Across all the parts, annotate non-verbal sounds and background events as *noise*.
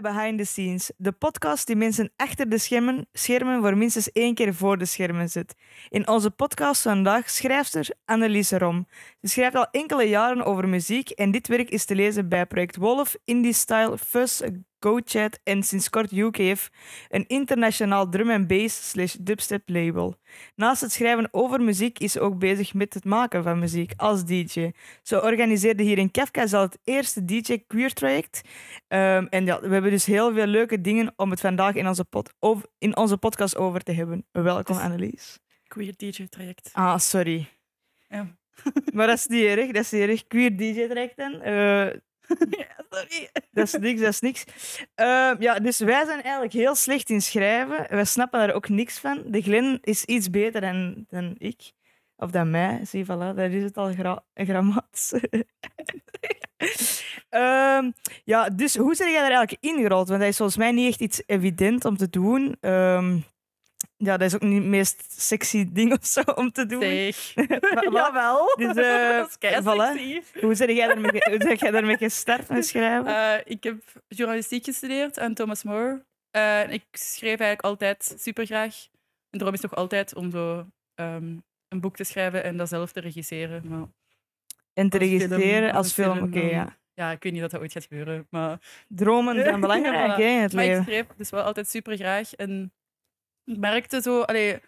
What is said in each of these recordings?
Behind the Scenes, de podcast die mensen achter de schermen, schermen voor minstens één keer voor de schermen zit. In onze podcast vandaag schrijfster Anneliese Rom. Ze schrijft al enkele jaren over muziek en dit werk is te lezen bij Project Wolf, Indie Style, Fuzz, GoChat en sinds kort UKF, een internationaal drum and bass slash dubstep label. Naast het schrijven over muziek is ze ook bezig met het maken van muziek als DJ. Ze organiseerde hier in Kafka zelf het eerste DJ Queer traject. Ehm, en ja, we hebben dus heel veel leuke dingen om het vandaag in onze, pod, over, in onze podcast over te hebben. Welkom, Annelies. Queer DJ-traject. Ah, sorry. Ja. *laughs* Maar dat is niet erg, dat is niet erg. Queer DJ traject dan. *laughs* Eh, sorry. Dat is niks, dat is niks. Ehm, ja, dus wij zijn eigenlijk heel slecht in schrijven. Wij snappen daar ook niks van. De Glen is iets beter dan, dan ik. Of dan mij. Zie, voilà, daar is het al gra. *laughs* Ehm, ja, dus hoe ben jij daar eigenlijk ingerold? Want dat is volgens mij niet echt iets evident om te doen. Ehm, ja, dat is ook niet het meest sexy ding of zo om te doen. Zeg. *laughs* Maar- *laughs* Jawel. Dus, eh, *laughs* dat is kei voilà. sexy. Hoe ben jij daarmee, hoe jij daarmee gestart met schrijven? Eh, ik heb journalistiek gestudeerd aan Thomas More. Eh, en ik schreef eigenlijk altijd super graag. Mijn droom is nog altijd om zo ehm, een boek te schrijven en dat zelf te regisseren. Maar en te als film, registreren als film, oké, ja. Ja, ik weet niet dat dat ooit gaat gebeuren. Maar, Dromen zijn belangrijk Voilà. hè, in het maar ik leven. schreef dus wel altijd super graag. En ik merkte zo, allee,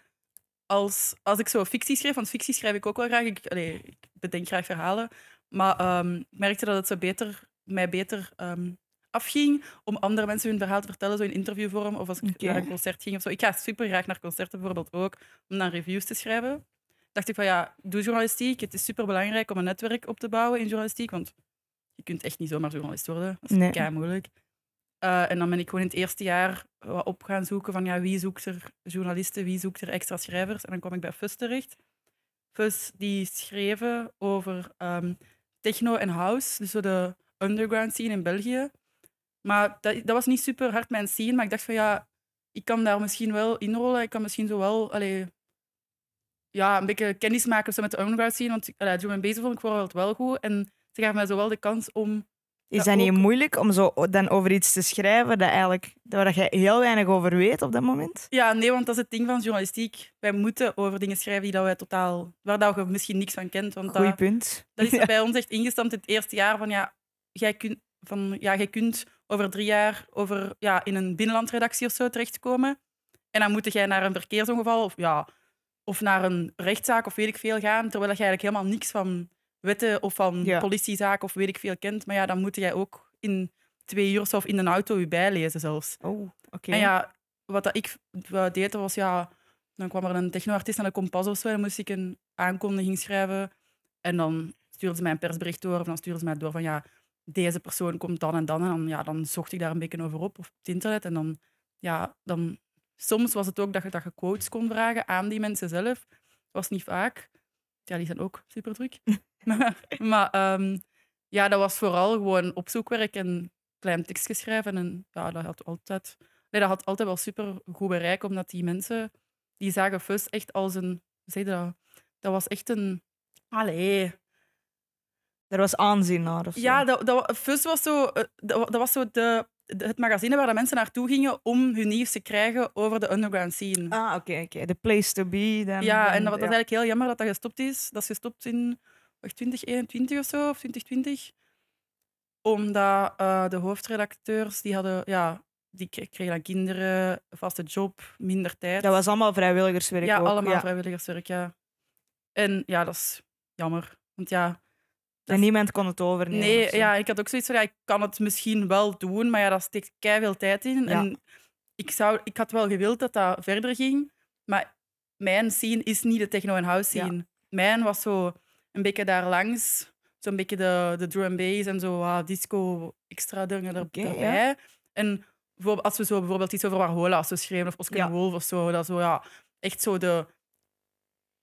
als, als ik zo fictie schreef, want fictie schrijf ik ook wel graag. Ik, allee, ik bedenk graag verhalen. Maar ehm, ik merkte dat het zo beter, mij beter ehm, afging om andere mensen hun verhaal te vertellen, zo in interviewvorm. Of als ik naar een concert ging of zo. Ik ga super graag naar concerten bijvoorbeeld ook, om dan reviews te schrijven. Dacht ik van ja, doe journalistiek. Het is super belangrijk om een netwerk op te bouwen in journalistiek. Want je kunt echt niet zomaar journalist worden. Dat is Nee. moeilijk. Eh, en dan ben ik gewoon in het eerste jaar wat op gaan zoeken van ja, wie zoekt er journalisten, wie zoekt er extra schrijvers. En dan kwam ik bij FUS terecht. FUS die schreven over ehm, techno en house, dus zo de underground scene in België. Maar dat, dat was niet super hard mijn scene, maar ik dacht van ja, ik kan daar misschien wel inrollen. Ik kan misschien zo wel allee, ja, een beetje kennis maken met de underground scene, want allee, drum and bass vond ik wel goed. En ze gaven mij zo wel de kans om Is dat niet ook- moeilijk om zo dan over iets te schrijven dat eigenlijk, waar je heel weinig over weet op dat moment? Ja, nee, want dat is het ding van journalistiek. Wij moeten over dingen schrijven die dat wij totaal, waar dat je misschien niks van kent. Want Goeie dat, punt. dat is *laughs* bij ons echt ingestampt in het eerste jaar van ja, jij kunt, van, ja, jij kunt over drie jaar over, ja, in een binnenlandredactie of zo terechtkomen. En dan moet jij naar een verkeersongeval of, ja, of naar een rechtszaak of weet ik veel gaan, terwijl je eigenlijk helemaal niks van wetten of van Ja. politiezaken of weet ik veel kent. Maar ja, dan moet jij ook in twee uur of of in een auto je bijlezen zelfs. Oh, oké. En ja, wat dat ik deed, was ja... Dan kwam er een technoartiest aan de kompas of zo. En dan moest ik een aankondiging schrijven. En dan stuurden ze mij een persbericht door. Of dan stuurden ze mij door van ja, deze persoon komt dan en dan. En dan, ja, dan zocht ik daar een beetje over op, op het internet. En dan, ja, dan... Soms was het ook dat je, dat je quotes kon vragen aan die mensen zelf. Dat was niet vaak. Ja, die zijn ook super druk. maar *laughs* maar ehm, ja, dat was vooral gewoon opzoekwerk en klein tekstje schrijven. En ja, dat had altijd Nee, dat had altijd wel super goed bereik, omdat die mensen die zagen Fus echt als een. Zeg dat? Dat was echt een. Allee. Er was aanzien naar of zo. Ja, dat, dat, Fus was zo, eh, dat, dat was zo de- het magazine waar de mensen naartoe gingen om hun nieuws te krijgen over de underground scene. Ah, oké, oké. The place to be. Dan, ja, dan- en dat, ja. eigenlijk heel jammer dat dat gestopt is. Dat is gestopt in wacht, 2021 of zo, of 2020. Omdat eh, de hoofdredacteurs, die hadden, ja, die kre- kregen dan kinderen, vaste job, minder tijd. Dat was allemaal vrijwilligerswerk ja, ook. allemaal ja. vrijwilligerswerk, ja. En ja, dat is jammer. Want ja, En niemand kon het overnemen. nee, ja, ik had ook zoiets van, ja, ik kan het misschien wel doen, maar ja, dat steekt veel tijd in. Ja. En ik, zou, ik had wel gewild dat dat verder ging, maar mijn scene is niet de techno- en house Ja. scene. Mijn was zo een beetje daar langs, zo'n beetje de, de drum and bass en zo ah, disco extra dingen er, erbij. En bijvoorbeeld, als we zo bijvoorbeeld iets over we schreven, of Oscar Ja. Wolf of zo, dat zo, ja, echt zo de...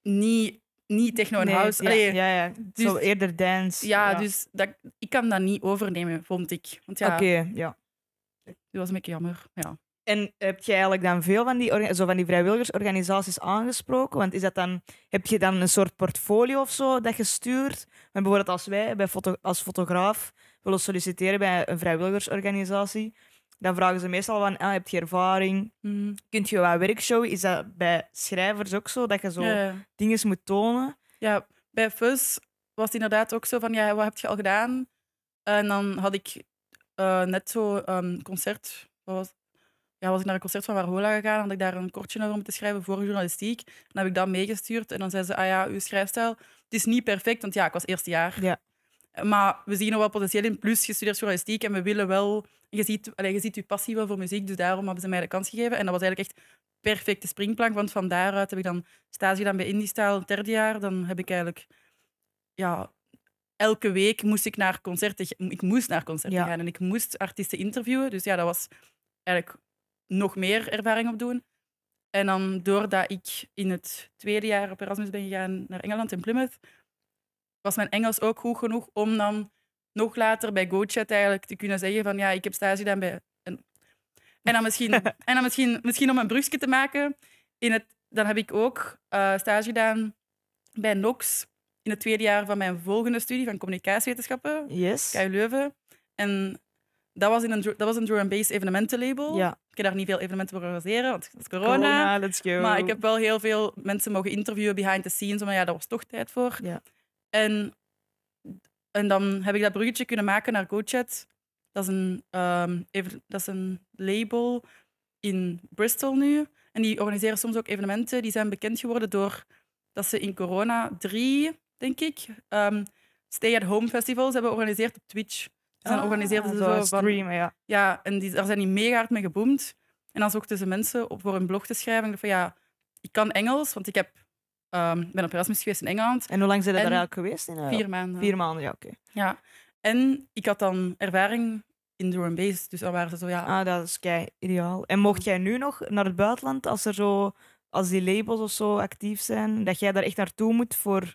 Niet, niet techno en Nee, house. Ja, Allee, ja, ja. dus- zo eerder dance. ja, dus dat, ik kan dat niet overnemen, vond ik. Want ja, Oké, ja. dat was een beetje jammer. Ja. En heb je eigenlijk dan veel van die, zo van die vrijwilligersorganisaties aangesproken? Want is dat dan, heb je dan een soort portfolio of zo dat je stuurt? Maar bijvoorbeeld als wij bij foto, als fotograaf willen solliciteren bij een vrijwilligersorganisatie, dan vragen ze meestal van, ah, heb je ervaring? Mhm. Kunt je wat werkshowen? Is dat bij schrijvers ook zo, dat je zo Ja, ja. dingen moet tonen? Ja, bij Fuzz was het inderdaad ook zo van, ja, wat heb je al gedaan? En dan had ik eh, net zo een concert, wat was, ja, was ik naar een concert van Warhola gegaan, had ik daar een kortje over moeten schrijven voor journalistiek. Dan heb ik dat meegestuurd en dan zei ze, ah ja, uw schrijfstijl, het is niet perfect, want ja, ik was eerste jaar. Ja. Maar we zien er wel potentieel in, plus je studeert journalistiek en we willen wel, je ziet, allee, je ziet je passie wel voor muziek, dus daarom hebben ze mij de kans gegeven. En dat was eigenlijk echt perfecte springplank, want van daaruit heb ik dan stage gedaan bij Indiestyle, het derde jaar. Dan heb ik eigenlijk, ja, elke week moest ik naar concerten, ik moest naar concerten Ja. gaan en ik moest artiesten interviewen. Dus ja, dat was eigenlijk nog meer ervaring opdoen. En dan doordat ik in het tweede jaar op Erasmus ben gegaan naar Engeland in Plymouth, was mijn Engels ook goed genoeg om dan nog later bij GoChat eigenlijk te kunnen zeggen van ja, ik heb stage gedaan bij... En, en dan, misschien, *laughs* en dan misschien, misschien om een brugje te maken, in het, dan heb ik ook eh, stage gedaan bij Nox in het tweede jaar van mijn volgende studie van communicatiewetenschappen, Yes. KU Leuven. En dat was, in een, dat was een drum and bass evenementenlabel. Ja. Ik heb daar niet veel evenementen voor organiseren, want het is corona. Corona, let's go. Maar ik heb wel heel veel mensen mogen interviewen behind the scenes. Maar ja, daar was toch tijd voor. Ja. En, en dan heb ik dat bruggetje kunnen maken naar GoChat. Dat is een, ehm, even, dat is een label in Bristol nu. En die organiseren soms ook evenementen. Die zijn bekend geworden door dat ze in corona drie, denk ik, ehm, stay-at-home festivals hebben georganiseerd op Twitch. Dan Ah, organiseerden ze zo zo een van... streamen, ja. Ja, en die, daar zijn die mega hard mee geboomd. En dan zochten ze mensen op voor een blog te schrijven. Ik van ja, ik kan Engels, want ik heb, ehm, ben op Erasmus geweest in Engeland. En hoe lang zijn En daar eigenlijk geweest? In, eh, Vier maanden. Vier maanden, ja, oké. Ja. En ik had dan ervaring in drum bass. Dus dan waren ze zo, ja... Ah, dat is kei ideaal. En mocht jij nu nog naar het buitenland, als er zo, als die labels of zo actief zijn, dat jij daar echt naartoe moet voor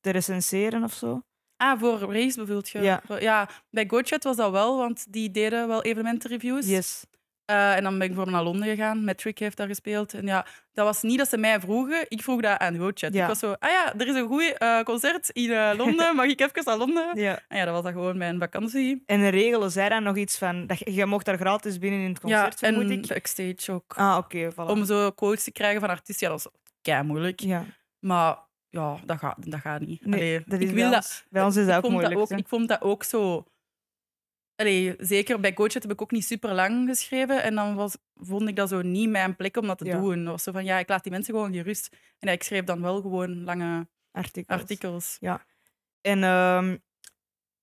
te recenseren of zo? Ah, voor race bedoelt je? Ja. Ja, bij GoChat was dat wel, want die deden wel evenementenreviews. Yes. Eh, en dan ben ik bijvoorbeeld naar Londen gegaan. Metric heeft daar gespeeld. En ja, dat was niet dat ze mij vroegen. Ik vroeg dat aan GoChat. Ja. Ik was zo, ah ja, er is een goed concert in eh, Londen. Mag ik even naar Londen? Ja. En ja, dat was dan gewoon mijn vakantie. En regelen zij dan nog iets van, dat je, je mocht daar gratis binnen in het concert, ja, en ik? backstage ook. Ah, oké, voilà. Om zo quotes te krijgen van artiesten, ja, dat is kei moeilijk. Ja. Maar ja, dat gaat, dat gaat niet. Nee, Allee, dat is ik bij wil dat, ons, bij ons is dat ook moeilijk. Dat ook, ik vond dat ook zo... Allee, zeker bij GoChat heb ik ook niet super lang geschreven. En dan was, vond ik dat zo niet mijn plek om dat te Ja. doen. Dat was zo van, ja, ik laat die mensen gewoon gerust. En ja, ik schreef dan wel gewoon lange Artikels. artikels. En ehm,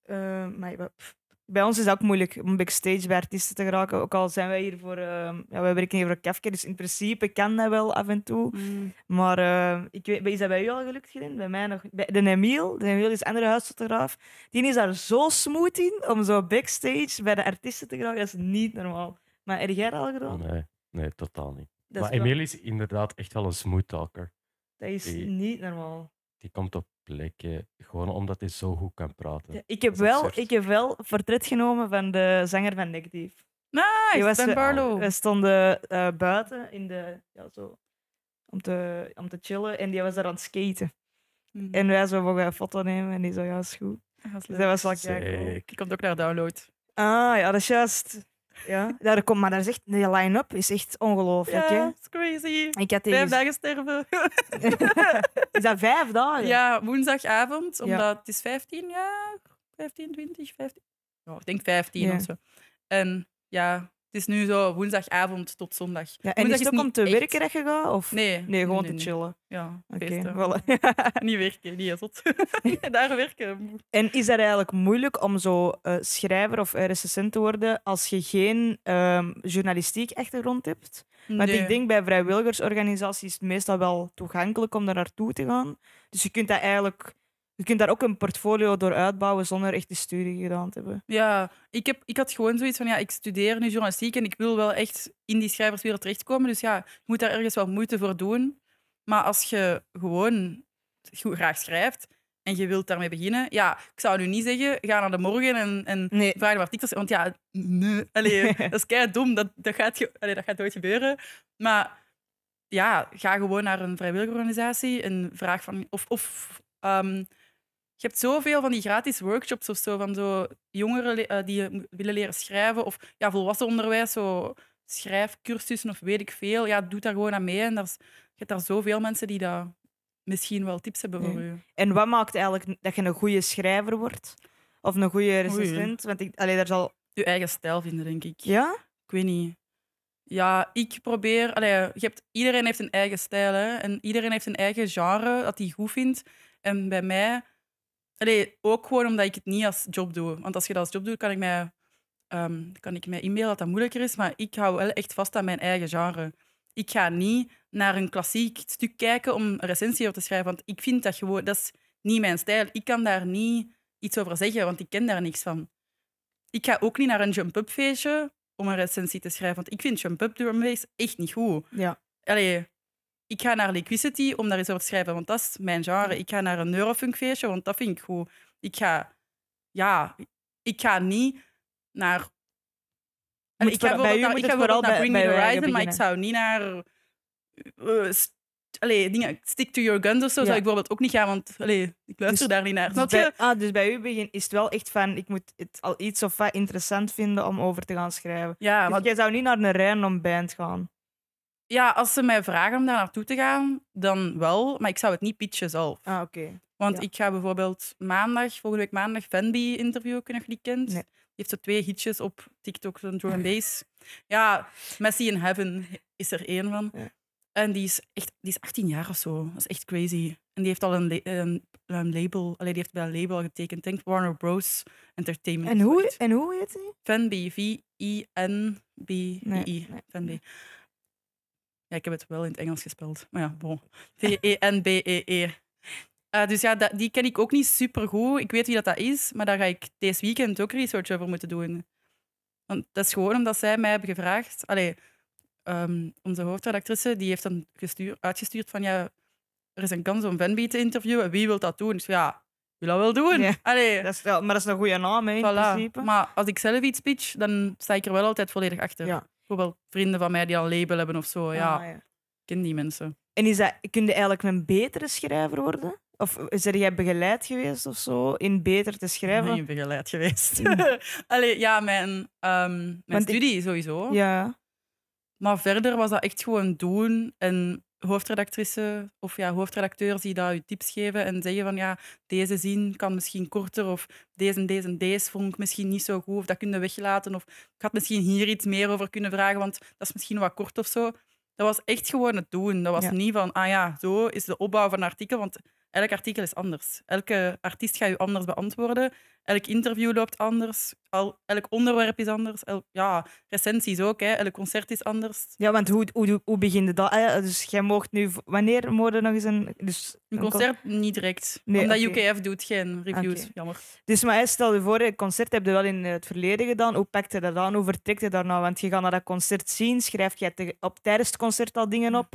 eh, maar, ja, pff, bij ons is het ook moeilijk om backstage bij artiesten te geraken. Ook al zijn wij hier voor... ehm ja, wij werken hier voor Kafka, dus in principe kan dat wel af en toe. Mm. Maar eh, ik weet, is dat bij u al gelukt, Grin? Bij mij nog. Bij de Emiel, de Emiel is een andere huisfotograaf. Die is daar zo smooth in om zo backstage bij de artiesten te geraken. Dat is niet normaal. Maar heb jij dat al gedaan? Nee, nee, totaal niet. Dat maar is, wel- Emil is inderdaad echt wel een smooth talker. dat is die- niet normaal. Die komt op plekken gewoon omdat hij zo goed kan praten. Ja, ik, heb wel, absurd. ik heb wel portret genomen van de zanger van Negative. Die Nice, was, Ben eh, Barlow. We stonden eh, buiten in de, ja, zo, om, te, om te chillen en die was daar aan het skaten. Mm. En wij zo mogen een foto nemen en die zo, ja, is goed. Dat was Dus leuk. dat was cool. Die komt ook naar download. Ah, ja, dat is juist. Ja, daar komt, maar daar is echt, de line-up is echt ongelooflijk. Ja, hè? it's crazy. Ik had Vijf dagen sterven. *laughs* is dat vijf dagen? Ja, woensdagavond, Ja. omdat het is 15 jaar, 15, 20, 15. Ja, ik denk 15 Ja. of zo. En ja, is nu zo woensdagavond tot zondag. Ja, en is het ook om te echt- werken dat je gaat? Of? Nee. Nee, gewoon nee, te nee. chillen. Ja, Oké, feesten. voilà. *laughs* niet werken, niet zot. *laughs* Daar werken. En is dat eigenlijk moeilijk om zo eh, schrijver of recensent te worden als je geen ehm, journalistiek achtergrond hebt? Want ik denk bij vrijwilligersorganisaties is het meestal wel toegankelijk om daar naartoe te gaan. Dus je kunt dat eigenlijk, je kunt daar ook een portfolio door uitbouwen zonder echt die studie gedaan te hebben. Ja, ik, heb, ik had gewoon zoiets van, ja, ik studeer nu journalistiek en ik wil wel echt in die schrijverswereld terechtkomen. Dus ja, je moet daar ergens wel moeite voor doen. Maar als je gewoon goed graag schrijft en je wilt daarmee beginnen, ja, ik zou nu niet zeggen, ga naar de morgen en, en Nee. vraag naar artikels. Want ja, nee, allee, *laughs* dat is kei dom. Dat, dat, gaat, allee, dat gaat nooit gebeuren. Maar ja, ga gewoon naar een vrijwilligerorganisatie en vraag van... Of, of ehm, je hebt zoveel van die gratis workshops of zo, van zo jongeren eh, die willen leren schrijven. Of ja, volwassen onderwijs, zo schrijfcursussen of weet ik veel. Ja, doe daar gewoon aan mee. En daar is- je hebt daar zoveel mensen die daar misschien wel tips hebben voor u. En wat maakt eigenlijk dat je een goede schrijver wordt? Of een goede recensent? Want ik, allee, daar zal... Je eigen stijl vinden, denk ik. Ja? Ik weet niet. Ja, ik probeer... Allee, je hebt, iedereen heeft een eigen stijl. Hè, en iedereen heeft een eigen genre dat hij goed vindt. En bij mij... Allee, ook gewoon omdat ik het niet als job doe. Want als je dat als job doet, kan ik mij, ehm, kan ik mij inbeelden dat dat moeilijker is. Maar ik hou wel echt vast aan mijn eigen genre. Ik ga niet naar een klassiek stuk kijken om een recensie te schrijven. Want ik vind dat gewoon... Dat is niet mijn stijl. Ik kan daar niet iets over zeggen, want ik ken daar niks van. Ik ga ook niet naar een jump-up feestje om een recensie te schrijven. Want ik vind jump-up echt niet goed. Ja. Allee, ik ga naar Liquidity om daar iets over te schrijven, want dat is mijn genre. Ik ga naar een Neurofunk feestje, want dat vind ik goed. Ik ga... Ja, ik ga niet naar... Ik ga bij u naar, ik ga vooral naar Bring bij Me eigen Horizon, maar ik zou niet naar... st- allee, dingen, stick to your guns of zo, Ja. zou ik bijvoorbeeld ook niet gaan, want allee, ik luister Dus- daar niet naar. Dus bij, ah, dus bij u begin is het wel echt van, ik moet het al iets of wat interessant vinden om over te gaan schrijven. Ja, Dus maar jij zou niet naar een random band gaan. Ja, als ze mij vragen om daar naartoe te gaan, dan wel. Maar ik zou het niet pitchen zelf. Ah, oké. Want ja. ik ga bijvoorbeeld maandag, volgende week maandag, Venby interviewen. Kunnen je die kent? Nee. Die heeft zo twee hitjes op TikTok, zo'n drum bass. *laughs* Ja, Messi in Heaven is er één van. Ja. En die is echt die is 18 jaar of zo. Dat is echt crazy. En die heeft al een, een, een label, allee, die heeft bij een label getekend. Denk Warner Bros. Entertainment. En hoe, en hoe heet hij? Venby, V-I-N-B-I-I. Nee, nee. Venby. Ja, ik heb het wel in het Engels gespeld. Maar ja, bon. V-E-N-B-E-E. Eh, dus ja, dat, die ken ik ook niet super goed. Ik weet wie dat, dat is, maar daar ga ik deze weekend ook research over moeten doen. Want dat is gewoon omdat zij mij hebben gevraagd. Allee, ehm, onze hoofdredactrice die heeft dan gestuur, uitgestuurd van ja, er is een kans om Venby te interviewen. Wie wil dat doen? Dus ja, wil dat wel doen. Ja. Allee, Dat is wel, maar dat is een goede naam, hè, in Voilà. principe. Maar als ik zelf iets pitch, dan sta ik er wel altijd volledig achter. Ja. Bijvoorbeeld vrienden van mij die al label hebben of zo. Ja, Ah, ja. ik ken die mensen. En is dat, kun je eigenlijk een betere schrijver worden? Of is er jij begeleid geweest of zo in beter te schrijven? Nee, begeleid geweest. *laughs* Mm. *laughs* Allee, ja, mijn, ehm, mijn Want ik- studie sowieso. Ja. Maar verder was dat echt gewoon doen. En hoofdredactrice of ja, hoofdredacteurs die daar je tips geven en zeggen van ja, deze zin kan misschien korter of deze en deze en deze vond ik misschien niet zo goed of dat kun je weglaten of ik had misschien hier iets meer over kunnen vragen, want dat is misschien wat kort of zo. Dat was echt gewoon het doen. Dat was Ja. niet van, ah ja, zo is de opbouw van een artikel, want elk artikel is anders. Elke artiest gaat je anders beantwoorden. Elk interview loopt anders. Al, elk onderwerp is anders. El- ja, recensies ook. Hè. Elk concert is anders. ja, want hoe, hoe, hoe begin je dat? Ah, Dus jij mocht nu... Wanneer mogen nog eens een... Dus, Een con- concert niet direct. Nee, omdat. UKF doet geen reviews. Jammer. Dus maar stel je voor, een concert heb je wel in het verleden gedaan. Hoe pakt je dat aan? Hoe vertrekt je daarna? Want je gaat naar dat concert zien. Schrijf jij te- op, tijdens het concert al dingen op?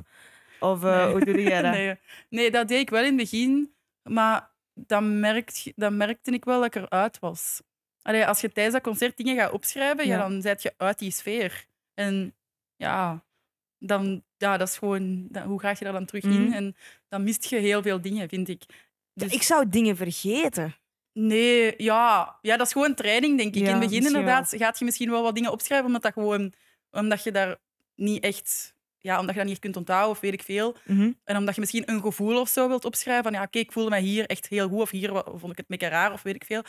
Of eh, Nee. hoe doe jij *laughs* dat? nee. nee, dat deed ik wel in het begin. Maar dan, merkt, dan merkte ik wel dat ik eruit was. Allee, als je tijdens dat concert dingen gaat opschrijven, ja. Ja. dan zet je uit die sfeer. En ja, dan, ja dat is gewoon... dan- hoe ga je daar dan terug in? Mhm. En dan mist je heel veel dingen, vind ik. Ja, Dus- ik zou dingen vergeten. Nee, ja. ja, dat is gewoon training, denk ik. Ja, In het begin inderdaad gaat je misschien wel wat dingen opschrijven, omdat, dat gewoon, omdat je daar niet echt... Ja, omdat je dat niet echt kunt onthouden of weet ik veel. Mhm. En omdat je misschien een gevoel of zo wilt opschrijven. Van ja, oké, ik voelde mij hier echt heel goed. Of hier vond ik het mega raar of weet ik veel.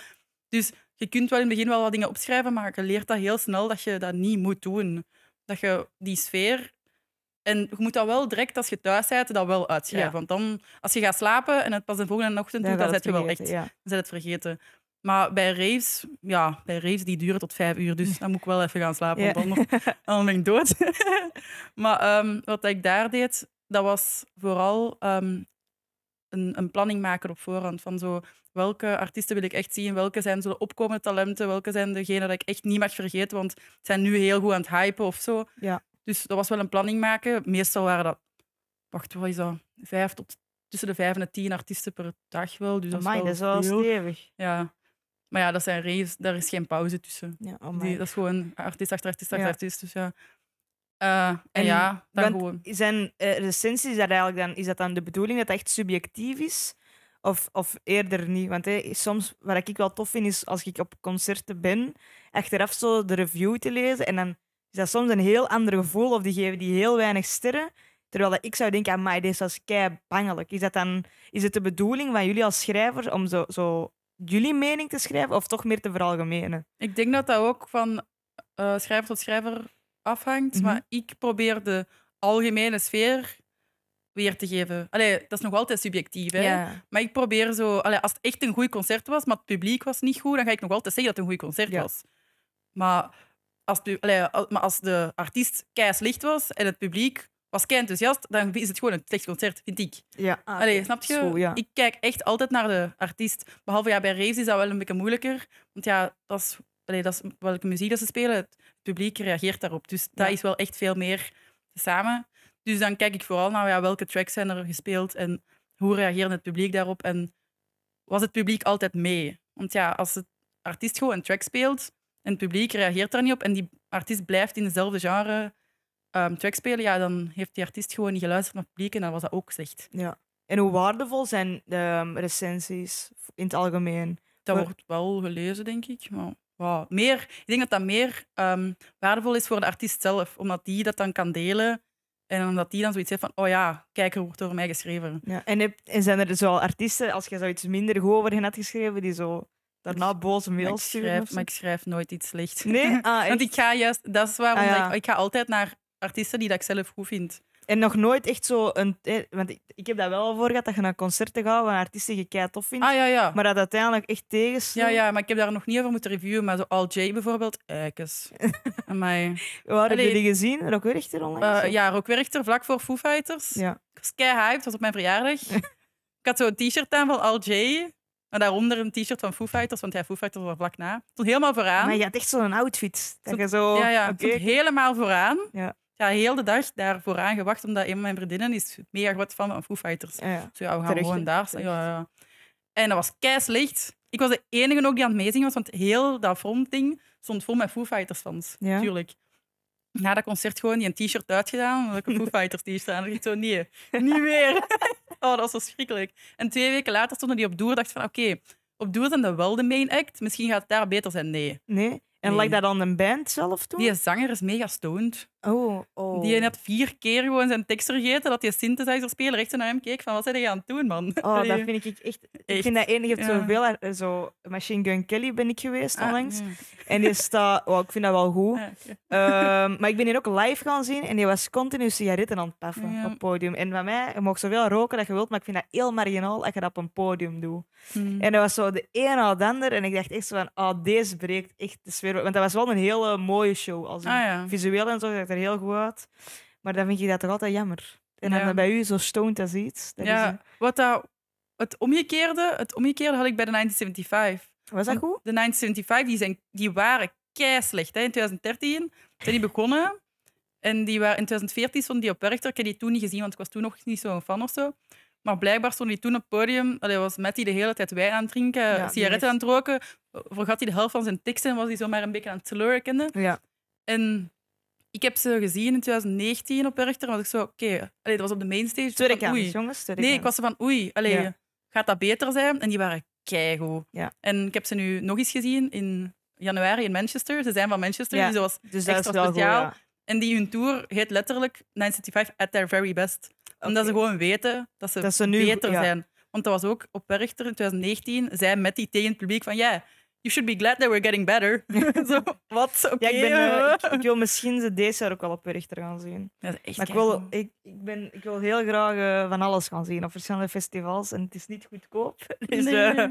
Dus je kunt wel in het begin wel wat dingen opschrijven, maar je leert dat heel snel dat je dat niet moet doen. Dat je die sfeer... En je moet dat wel direct, als je thuis bent, dat wel uitschrijven. Ja. Want dan, als je gaat slapen en het pas de volgende ochtend doet, dan zet je het wel echt Ja. dan zet het vergeten. Maar bij raves, ja, bij raves die duren tot vijf uur, dus dan moet ik wel even gaan slapen, want anders, *laughs* anders ben ik dood. *laughs* maar ehm, wat ik daar deed, dat was vooral ehm, een, een planning maken op voorhand van zo welke artiesten wil ik echt zien, welke zijn zullen opkomende talenten, welke zijn degenen dat ik echt niet mag vergeten, want ze zijn nu heel goed aan het hypen of zo. Ja. Dus dat was wel een planning maken. Meestal waren dat, wacht, wat is dat? Vijf tot tussen de vijf en de tien artiesten per dag wel. Dus dat is wel dat is wel veel. stevig. Ja. Maar ja, dat zijn raves, daar is geen pauze tussen. Ja, Die, dat is gewoon artiest achter artiest achter Ja. artiest. Dus ja. Eh, en, En ja, dan gewoon. Zijn eh, recensies, is dat, eigenlijk dan, is dat dan de bedoeling dat het echt subjectief is? Of, of eerder niet? Want hè, soms, wat ik wel tof vind, is als ik op concerten ben, achteraf zo de review te lezen. En dan is dat soms een heel ander gevoel. Of die geven die heel weinig sterren. Terwijl dat ik zou denken, amai, dit was kei bangelijk. Is, dat dan, is het de bedoeling van jullie als schrijvers om zo, zo jullie mening te schrijven of toch meer te veralgemenen? Ik denk dat dat ook van eh, schrijver tot schrijver afhangt. Mhm. Maar ik probeer de algemene sfeer weer te geven. Allee, dat is nog altijd subjectief. Hè? Ja. Maar ik probeer zo... Allee, als het echt een goed concert was, maar het publiek was niet goed, dan ga ik nog altijd zeggen dat het een goed concert Ja. was. Maar als, allee, maar als de artiest kei slecht was en het publiek was kei enthousiast, dan is het gewoon een slecht concert, vind ik. Ja. Ah, Allee, snap je? Zo, ja. Ik kijk echt altijd naar de artiest. Behalve ja, bij raves is dat wel een beetje moeilijker. Want ja, dat is, allee, dat is welke muziek dat ze spelen. Het publiek reageert daarop. Dus dat Ja. is wel echt veel meer samen. Dus dan kijk ik vooral naar ja, welke tracks zijn er gespeeld en hoe reageerde het publiek daarop. En was het publiek altijd mee? Want ja, als de artiest gewoon een track speelt en het publiek reageert daar niet op en die artiest blijft in dezelfde genre ehm, track spelen, ja, dan heeft die artiest gewoon niet geluisterd naar het publiek en dan was dat ook slecht. Ja. En hoe waardevol zijn de ehm, recensies in het algemeen? Dat wordt wel gelezen, denk ik. Maar wow, meer, ik denk dat dat meer ehm, waardevol is voor de artiest zelf, omdat die dat dan kan delen en omdat die dan zoiets heeft van, oh ja, kijk, er wordt door mij geschreven. Ja. En, heb, en zijn er zo artiesten, als je zoiets minder goed over hen had geschreven, die zo daarna boze mails sturen? maar ik schrijf nooit iets slechts. Nee? Ah, *laughs* Want ik ga juist, dat is waarom Ah, ja. ik, ik ga altijd naar artiesten die dat ik zelf goed vind. En nog nooit echt zo een... eh, Want ik, ik heb dat wel al voor gehad, dat je naar concerten gaat van artiesten die je kei tof vindt, Ah ja, ja. maar dat uiteindelijk echt tegen Ja, ja, maar ik heb daar nog niet over moeten reviewen. Maar zo Al J bijvoorbeeld, eikes. *laughs* Amai. Waar heb je Allee. die gezien? Rock Werchter onlangs? Eh, ja, Rock Werchter vlak voor Foo Fighters. Ja. Ik was kei hyped, was op mijn verjaardag. *laughs* ik had zo'n t-shirt aan van Al J. En daaronder een t-shirt van Foo Fighters, want ja, Foo Fighters was vlak na. Stond helemaal vooraan. Maar je had echt zo'n outfit. Dat Zo- je zo... ja, ja, oké, stond helemaal vooraan. Ja. Ja, heel de dag daar vooraan gewacht, omdat een van mijn vriendinnen is mega groot fan van Foo Fighters. ja, ja. Zo ja, we gaan gewoon daar. Ja, ja. En dat was kei slecht. Ik was de enige ook die aan het meezingen was, want heel dat frontding stond vol met Foo Fighters fans. Ja. Tuurlijk. Na dat concert gewoon die een t-shirt uitgedaan, omdat ik een Foo *laughs* Fighters t-shirt aan. En ik zo, nee, niet meer. *laughs* oh, dat was verschrikkelijk. En twee weken later stonden die op Doer. dacht van, oké, op Doer zijn dat wel de main act. Misschien gaat het daar beter zijn. Nee. Nee? En lag dat aan een band zelf toen? Die zanger is mega stoned. Oh, oh. Die had vier keer gewoon zijn tekst vergeten, dat die synthesizer-speler echt zo naar hem keek van, wat zijn je aan het doen, man? Oh, *laughs* dat vind ik echt... Ik Echt, vind dat enig. Je hebt ja. zoveel... eh, Zo, Machine Gun Kelly ben ik geweest Ah, onlangs. ja. En die staat... *laughs* Oh, ik vind dat wel goed. Ah. Ehm, maar ik ben hier ook live gaan zien en die was continu sigaretten aan het paffen op het podium. En van mij, je mag zoveel roken dat je wilt, maar ik vind dat heel marginaal als je dat op een podium doet. Hmm. En dat was zo de een na de ander. En ik dacht echt zo van, oh, deze breekt echt de sfeer. Want dat was wel een hele mooie show. Als Ah ja. Visueel en zo zag het er heel goed uit. Maar dan vind ik dat toch altijd jammer. En dan Ja. bij u zo stoned als iets. Dat is, Ja, eh, wat dat, het, omgekeerde, het omgekeerde had ik bij de 1975. was dat goed? De 1975 die, zijn, die waren kei slecht. Hè. In 2013 zijn die begonnen. En die waren, in 2014 stonden die op Werchter. Ik heb die toen niet gezien, want ik was toen nog niet zo'n fan of zo. Maar blijkbaar stond die toen op het podium. Allee, was Matty de hele tijd wijn aan het drinken, Ja, sigaretten aan het roken. Vergat hij de helft van zijn teksten en was hij zomaar een beetje aan het slurren. kende. Ja. En ik heb ze gezien in 2019 op Werchter. En was ik zo, oké. Allee, dat was op de mainstage. Ik Tweede van, kans, oei. jongens. tweede Nee, ik was van, oei, allee, Ja. gaat dat beter zijn? En die waren keigoed. Ja. En ik heb ze nu nog eens gezien in januari in Manchester. Ze zijn van Manchester, Ja. dus dat was... Dus dat extra wel goed, speciaal. ja. En die hun tour heet letterlijk 975 at their very best. Omdat ze gewoon weten dat ze, Dat ze nu- beter zijn. Want dat was ook op Werchter in 2019, zei Matty tegen het publiek van, ja, you should be glad that we're getting better. *laughs* zo, wat? Oké. Ja, ik, ben, eh, ik, eh. ik wil misschien ze deze jaar ook wel op Richter gaan zien. Dat is echt Maar ik wil, ik, ik, ben, ik wil heel graag eh, van alles gaan zien op verschillende festivals. En het is niet goedkoop. *laughs* Dus Nee. eh,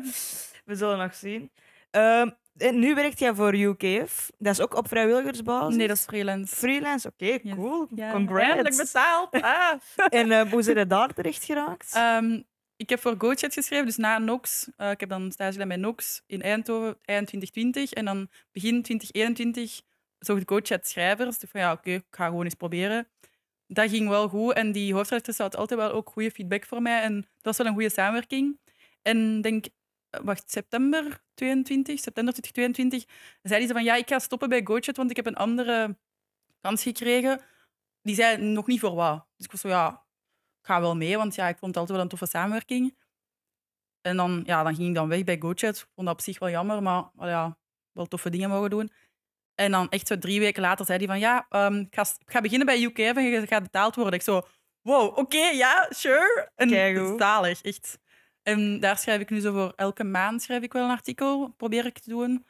we zullen nog zien. Ehm, en nu werkt jij voor UKF. Dat is ook op vrijwilligersbasis. Nee, dat is freelance. Freelance, oké, Yes. cool. Ja, Congrats. Eindelijk betaald. Ah. *laughs* En eh, hoe zijn je daar terecht geraakt? Ehm, ik heb voor GoChat geschreven, dus na Nox. eh, ik heb dan stage gedaan bij Nox in Eindhoven eind 2020. En dan begin 2021 zocht GoChat schrijvers. Dus van ja, oké, ik ga gewoon eens proberen. Dat ging wel goed. En die hoofdredacteur had altijd wel ook goede feedback voor mij. En dat was wel een goede samenwerking. En denk, eh, wacht, september 22, september 2022, zei hij zo van ja, ik ga stoppen bij GoChat, want ik heb een andere kans gekregen. Die zei nog niet voor wat. Dus ik was zo, ja, ga wel mee, want ja, ik vond het altijd wel een toffe samenwerking. En dan, ja, dan ging ik dan weg bij GoChat. Ik vond dat op zich wel jammer, maar wel ja, wel toffe dingen mogen doen. En dan echt zo drie weken later zei hij van ja, ehm, ik, ga, ik ga beginnen bij UK en je gaat betaald worden. Ik zo, wow, oké, ja, sure. En zalig, echt. En daar schrijf ik nu zo voor elke maand schrijf ik wel een artikel, probeer ik te doen.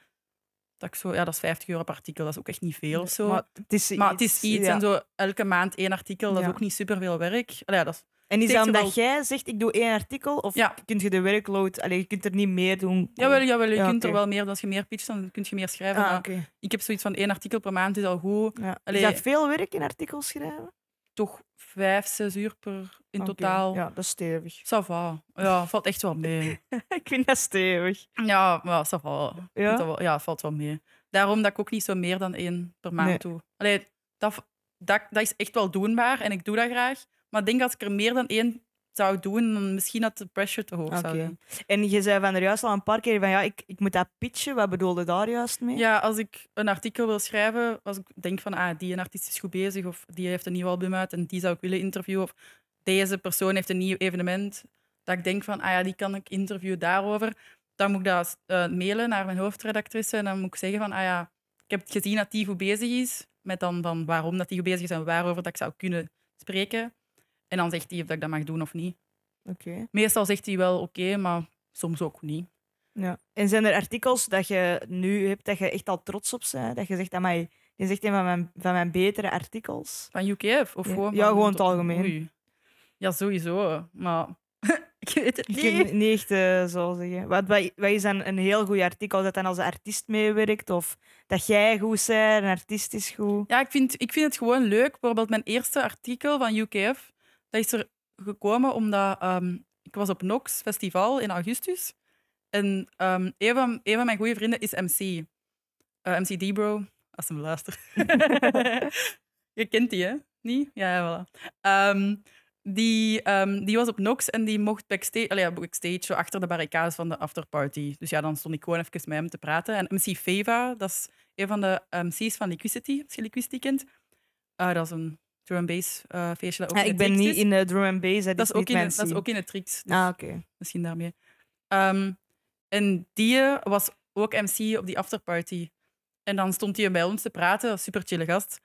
Dat, ik zo, ja, dat is 50 euro per artikel, dat is ook echt niet veel of zo. Maar het is Maar het is iets ja. en zo elke maand één artikel, dat is ook niet superveel werk. Allee, dat is, En is steekt dat jij zegt, ik doe één artikel? Of Ja. kun je de workload... Allee, je kunt er niet meer doen? jawel, jawel, je Ja, kunt er wel meer, als je meer pitcht, dan kun je meer schrijven. Ah. Ik heb zoiets van één artikel per maand, is al goed. Ja. Allee. Is dat veel werk in artikels schrijven? Toch vijf, zes uur per in totaal. Ja, dat is stevig. Ça va. Ja, valt echt wel mee. *laughs* ik vind dat stevig. Ja, maar ça va. Ja? Dat wel- ja, valt wel mee. Daarom dat ik ook niet zo meer dan één per maand Nee. doe. Allee, dat, dat, dat is echt wel doenbaar en ik doe dat graag. Maar ik denk als ik er meer dan één zou doen, dan misschien dat de pressure te hoog zou zijn. En je zei van er juist al een paar keer van ja, ik, ik moet dat pitchen. Wat bedoelde daar juist mee? Ja, als ik een artikel wil schrijven, als ik denk van ah, die een artiest is goed bezig of die heeft een nieuw album uit en die zou ik willen interviewen of deze persoon heeft een nieuw evenement, dat ik denk van ah ja, die kan ik interviewen daarover, dan moet ik dat eh, mailen naar mijn hoofdredactrice en dan moet ik zeggen van ah ja, ik heb gezien dat die goed bezig is, met dan, dan waarom dat die goed bezig is en waarover dat ik zou kunnen spreken. En dan zegt hij of dat ik dat mag doen of niet. Oké. Meestal zegt hij wel oké, maar soms ook niet. Ja. En zijn er artikels dat je nu hebt dat je echt al trots op bent? Dat je zegt, amai, is echt een van mijn, van mijn betere artikels. Van UKF? Of Ja. gewoon Ja, gewoon het algemeen. Oei. Ja, sowieso. Maar *laughs* ik weet het Ik niet. het niet echt eh, zo zeggen. Wat, wat, wat is dan een heel goed artikel? Dat dan als artiest meewerkt? Of dat jij goed bent, een artiest is goed? Ja, ik vind, ik vind het gewoon leuk. Bijvoorbeeld mijn eerste artikel van UKF, dat is er gekomen omdat ehm, ik was op Nox Festival in augustus. En ehm, een, van, een van mijn goede vrienden is MC. Eh, MC D-Bro, als ze me luistert. *laughs* Je kent die, hè? Niet? Ja, ja voilà. Ehm, die, die was op Nox en die mocht backstage, allee, ja, backstage zo achter de barricades van de afterparty. Dus ja, dan stond ik gewoon even met hem te praten. En MC Feva, dat is een van de MC's van Liquidity, als je Liquidity kent. Ah, dat is een drum and bass eh, feestje dat ook Ja, in ik ben niet is. in de drum and bass. Dat, dat, is ook in, dat is ook in het Trix. Dus Ah, oké. misschien daarmee. Ehm, en die was ook MC op die afterparty. En dan stond hij bij ons te praten, super chille gast.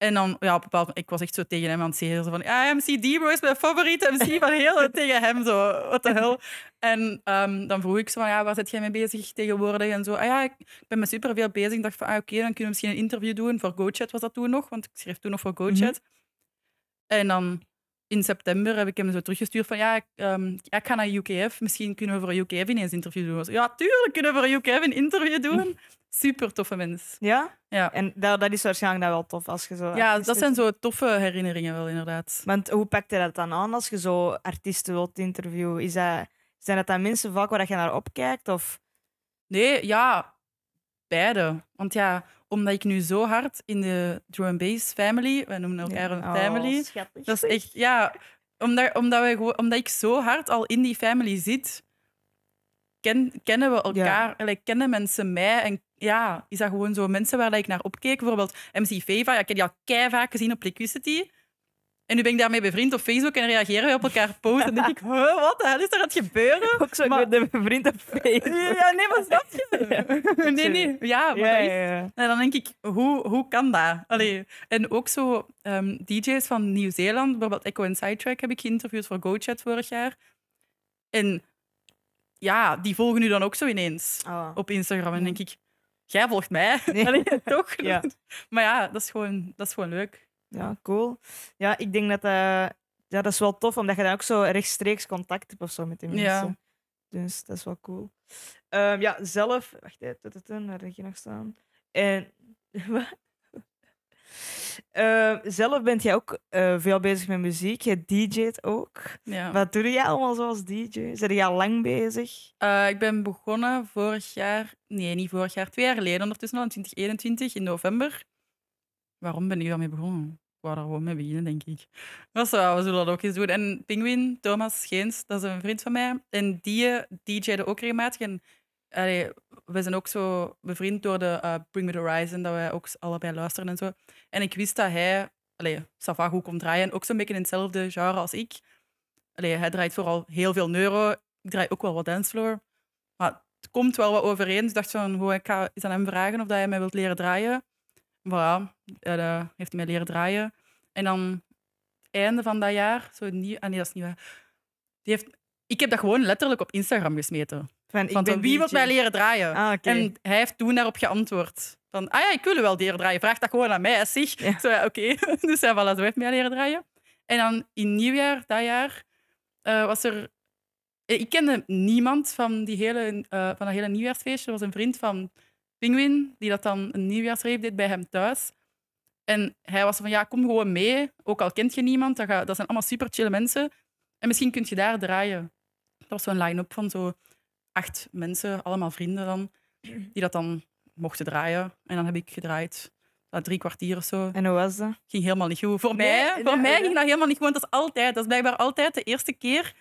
En dan, ja, op een bepaald moment, ik was echt zo tegen hem aan het zeggen, zo van, ja, MC D-Bro is mijn favoriete MC van *laughs* heel, tegen hem, zo, what the hell. En ehm, dan vroeg ik zo van, ja, waar zit jij mee bezig tegenwoordig? En zo, ah ja, ik, ben met superveel bezig. Ik dacht van, ah, oké, dan kunnen we misschien een interview doen. Voor GoChat was dat toen nog, want ik schreef toen nog voor GoChat. En dan in september heb ik hem zo teruggestuurd van ja, ik, ehm, ja, ik ga naar UKF. Misschien kunnen we voor UKF ineens een interview doen. Ja, tuurlijk kunnen we voor UKF een interview doen. Super toffe mens. Ja? Ja, En dat, dat is waarschijnlijk wel tof als je zo... ja dat zijn zo toffe herinneringen wel, inderdaad. Want hoe pakt je dat dan aan als je zo artiesten wilt interviewen? Is dat, zijn dat dan mensen vaak waar je naar opkijkt? Of... Nee, ja, beide. Want ja, omdat ik nu zo hard in de drum and bass family, wij noemen elkaar een Oh, family, schattig. Dat is echt, ja, omdat, omdat, wij gewoon, omdat ik zo hard al in die family zit, ken, kennen we elkaar, allee, kennen mensen mij. En ja, is dat gewoon zo mensen waar ik naar opkeek. Bijvoorbeeld MC Feva, ja, ik heb die al kei vaak gezien op Liquidity. En nu ben ik daarmee bevriend op Facebook en reageren we op elkaar posten. En denk ik, huh, wat de hel is er aan het gebeuren? Ook zo Maar- met de vriend op Facebook. Ja, nee, maar snap je? Nee, nee, ja, maar Ja, dat is- ja, en dan denk ik, hoe, hoe kan dat? Allee, en ook zo ehm, DJ's van Nieuw-Zeeland, bijvoorbeeld Echo en Sidetrack heb ik geïnterviewd voor GoChat vorig jaar. En ja, die volgen nu dan ook zo ineens Oh. op Instagram. En denk ik, jij volgt mij? Nee. *laughs* Allee, toch? Ja. *laughs* Maar ja, dat is gewoon, dat is gewoon leuk. Ja, cool. Ja, ik denk dat eh, ja, dat is wel tof, omdat je dan ook zo rechtstreeks contact hebt of zo met die mensen. Ja. Dus dat is wel cool. Ehm, ja, zelf... Wacht even, waar heb je nog staan? En... *laughs* Ehm, zelf bent jij ook eh, veel bezig met muziek. Je DJ't ook. Ja. Wat doe jij allemaal zoals DJ? Zijn jij al lang bezig? Eh, ik ben begonnen vorig jaar, nee, niet vorig jaar, twee jaar geleden ondertussen al, in 2021, in november. Waarom ben ik daarmee begonnen? Ik wou daar gewoon mee beginnen, denk ik. Maar zo, we zullen dat ook eens doen. En Penguin, Thomas Geens, dat is een vriend van mij. En die eh, DJ'de ook regelmatig. En we zijn ook zo bevriend door de eh, Bring Me The Horizon, dat wij ook allebei luisteren en zo. En ik wist dat hij, allee, goed kon draaien, ook zo'n beetje in hetzelfde genre als ik. Allee, hij draait vooral heel veel neuro. ik draai ook wel wat dancefloor. Maar het komt wel wat overeen. Dus ik dacht van, hoe ik ga eens aan hem vragen of dat hij mij wilt leren draaien. Voilà, uh, heeft hij mij leren draaien. En dan einde van dat jaar, zo nieuw, ah nee, dat is niet waar. Die heeft, ik heb dat gewoon letterlijk op Instagram gesmeten. Van, ik Van ben zo, wie wil mij leren draaien? Ah. En hij heeft toen daarop geantwoord. Van, ah ja, ik wil wel leren draaien. Vraag dat gewoon aan mij, zeg. Ja. Zo, ja, oké. *laughs* dus ja, voilà, zo heeft mij leren draaien. En dan in nieuwjaar, dat jaar, eh, was er... eh, Ik kende niemand van, die hele, eh, van dat hele nieuwjaarsfeestje. Er was een vriend van Penguin, die dat dan een nieuwjaarsreep deed bij hem thuis. En hij was van, ja, kom gewoon mee. Ook al kent je niemand, dat, ga- dat zijn allemaal super chille mensen. En misschien kun je daar draaien. Dat was zo'n line-up van zo acht mensen, allemaal vrienden dan, die dat dan mochten draaien. En dan heb ik gedraaid. Dat drie kwartier of zo. En hoe was dat? Ging helemaal niet goed. Voor mij, nee, voor mij nee. ging dat helemaal niet goed. Want dat is altijd, dat is blijkbaar altijd de eerste keer.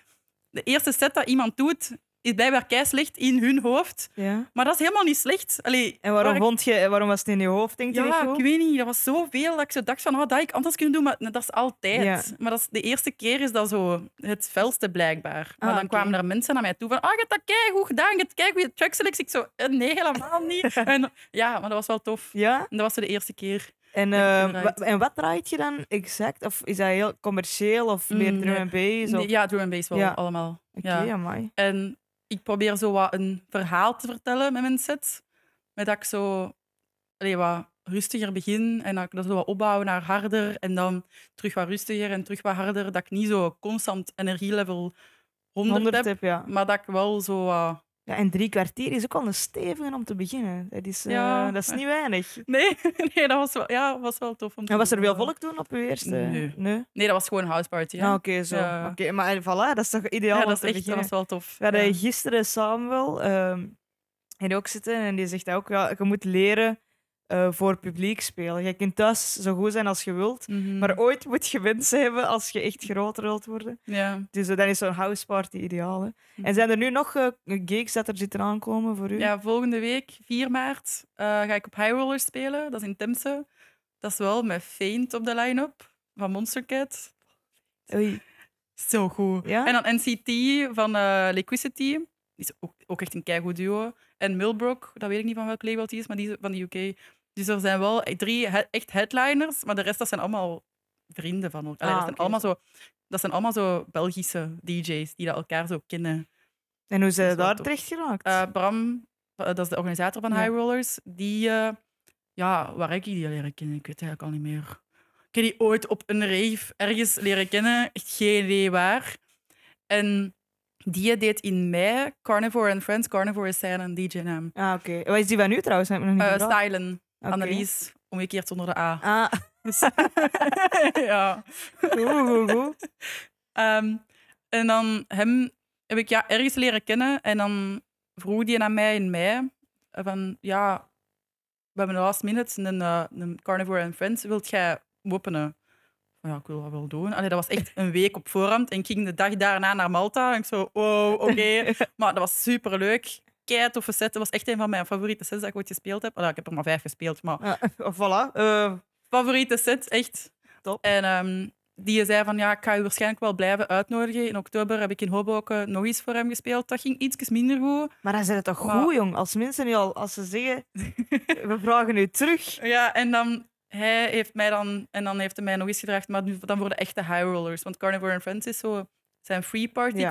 De eerste set dat iemand doet, is blijkbaar kei slecht in hun hoofd. Ja. Maar dat is helemaal niet slecht. Allee, En waarom, waar vond je, waarom was het in je hoofd, denk je? ja, ik weet niet. Dat was zoveel dat ik zo dacht van, oh, dat had ik anders kunnen doen. Maar dat is altijd. Ja. Maar dat is, de eerste keer is dat zo het felste blijkbaar. Maar Ah, dan kwamen er mensen naar mij toe van, ah, je hebt dat goed gedaan. Je hebt kei goede trackselectie. Ik zo, eh, nee, helemaal niet. *laughs* en, ja, maar dat was wel tof. Ja? En dat was de eerste keer. En, eh, en wat draait je dan exact? Of is dat heel commercieel of meer Mm, drum and bass? Of... Ja, drum and bass wel Ja. allemaal. Oké, Ja. amai. En ik probeer zo wat een verhaal te vertellen met mijn set. Met dat ik zo allee, wat rustiger begin en dat ik dat zo wat opbouw naar harder en dan terug wat rustiger en terug wat harder. Dat ik niet zo constant energielevel 100, 100 heb, heb, ja. maar dat ik wel zo wat... ja. En drie kwartier is ook al een stevige om te beginnen. Dat is, eh, Ja. dat is niet weinig. *laughs* Nee, nee dat was wel, ja, was wel tof. Om te En was er doen. veel volk toen op uw eerste? Nee. Nee? Nee, dat was gewoon een houseparty. Ja, Ja. oké, zo. Ja. Oké, maar eh, voilà, dat is toch ideaal ja, dat, is echt, dat was wel tof. We hadden Ja. gisteren Samuel ehm en ook zitten en die zegt ook, ja, je moet leren eh, voor publiek spelen. Je kunt thuis zo goed zijn als je wilt, Mhm. maar ooit moet je wensen hebben als je echt groter wilt worden. ja. Dus eh, dan is zo'n houseparty ideaal. Hè. Mhm. En zijn er nu nog eh, gigs dat er zitten aankomen voor u? Ja, volgende week, 4 maart, ga ik op High Roller spelen. Dat is in Temse. Dat is wel met Faint op de line-up van Monster Cat. Oei. Zo goed. Ja? En dan NCT van Liquidity. Die is ook, ook echt een keigoed duo. En Milbrook, dat weet ik niet van welk label die is, maar die is van de UK. Dus er zijn wel drie he- echt headliners, maar de rest dat zijn allemaal vrienden van elkaar. Ah, dat, zijn allemaal zo, dat zijn allemaal zo Belgische DJ's die dat elkaar zo kennen. En hoe zijn ze daar terecht geraakt? Eh, Bram, eh, dat is de organisator van Ja. High Rollers, die, eh, ja, waar heb ik die leren kennen? Ik weet het eigenlijk al niet meer. Ik heb die ooit op een rave ergens leren kennen, echt geen idee waar. En die deed in mei Carnivore and Friends. Carnivore is zijn DJ-naam. ah, oké. Wat is die van u trouwens? Heb ik nog niet Uh, gevraagd. Stylen, Oké. Annelies, omgekeerd zonder de A. Ah, *laughs* Dus, *laughs* ja. goed, goed, goed. *laughs* Ehm, en dan hem heb ik ja, ergens leren kennen. En dan vroeg die aan mij in mei van ja, we hebben de last minute een, eh, een Carnivore and Friends. Wilt jij openen? Ja, ik wil dat wel doen. Allee, dat was echt een week op voorhand. En ik ging de dag daarna naar Malta. En ik zo, wow, oké. Maar dat was superleuk. Kei toffe set. Dat was echt een van mijn favoriete sets dat ik ooit gespeeld heb. Ik heb er maar vijf gespeeld, maar Ja, *laughs* voilà. Eh, favoriete set, echt. Top. En ehm, die zei van, ja, ik ga je waarschijnlijk wel blijven uitnodigen. In oktober heb ik in Hoboken nog eens voor hem gespeeld. Dat ging iets minder goed. maar dan zijn het toch Maar- goed, jong? Als mensen nu al, als ze zeggen, *laughs* we vragen u terug. Ja, en dan, hij heeft mij dan, en dan heeft hij mij nog eens gevraagd, maar nu, dan voor de echte high rollers. Want Carnivore and Friends is zo zijn free party Ja.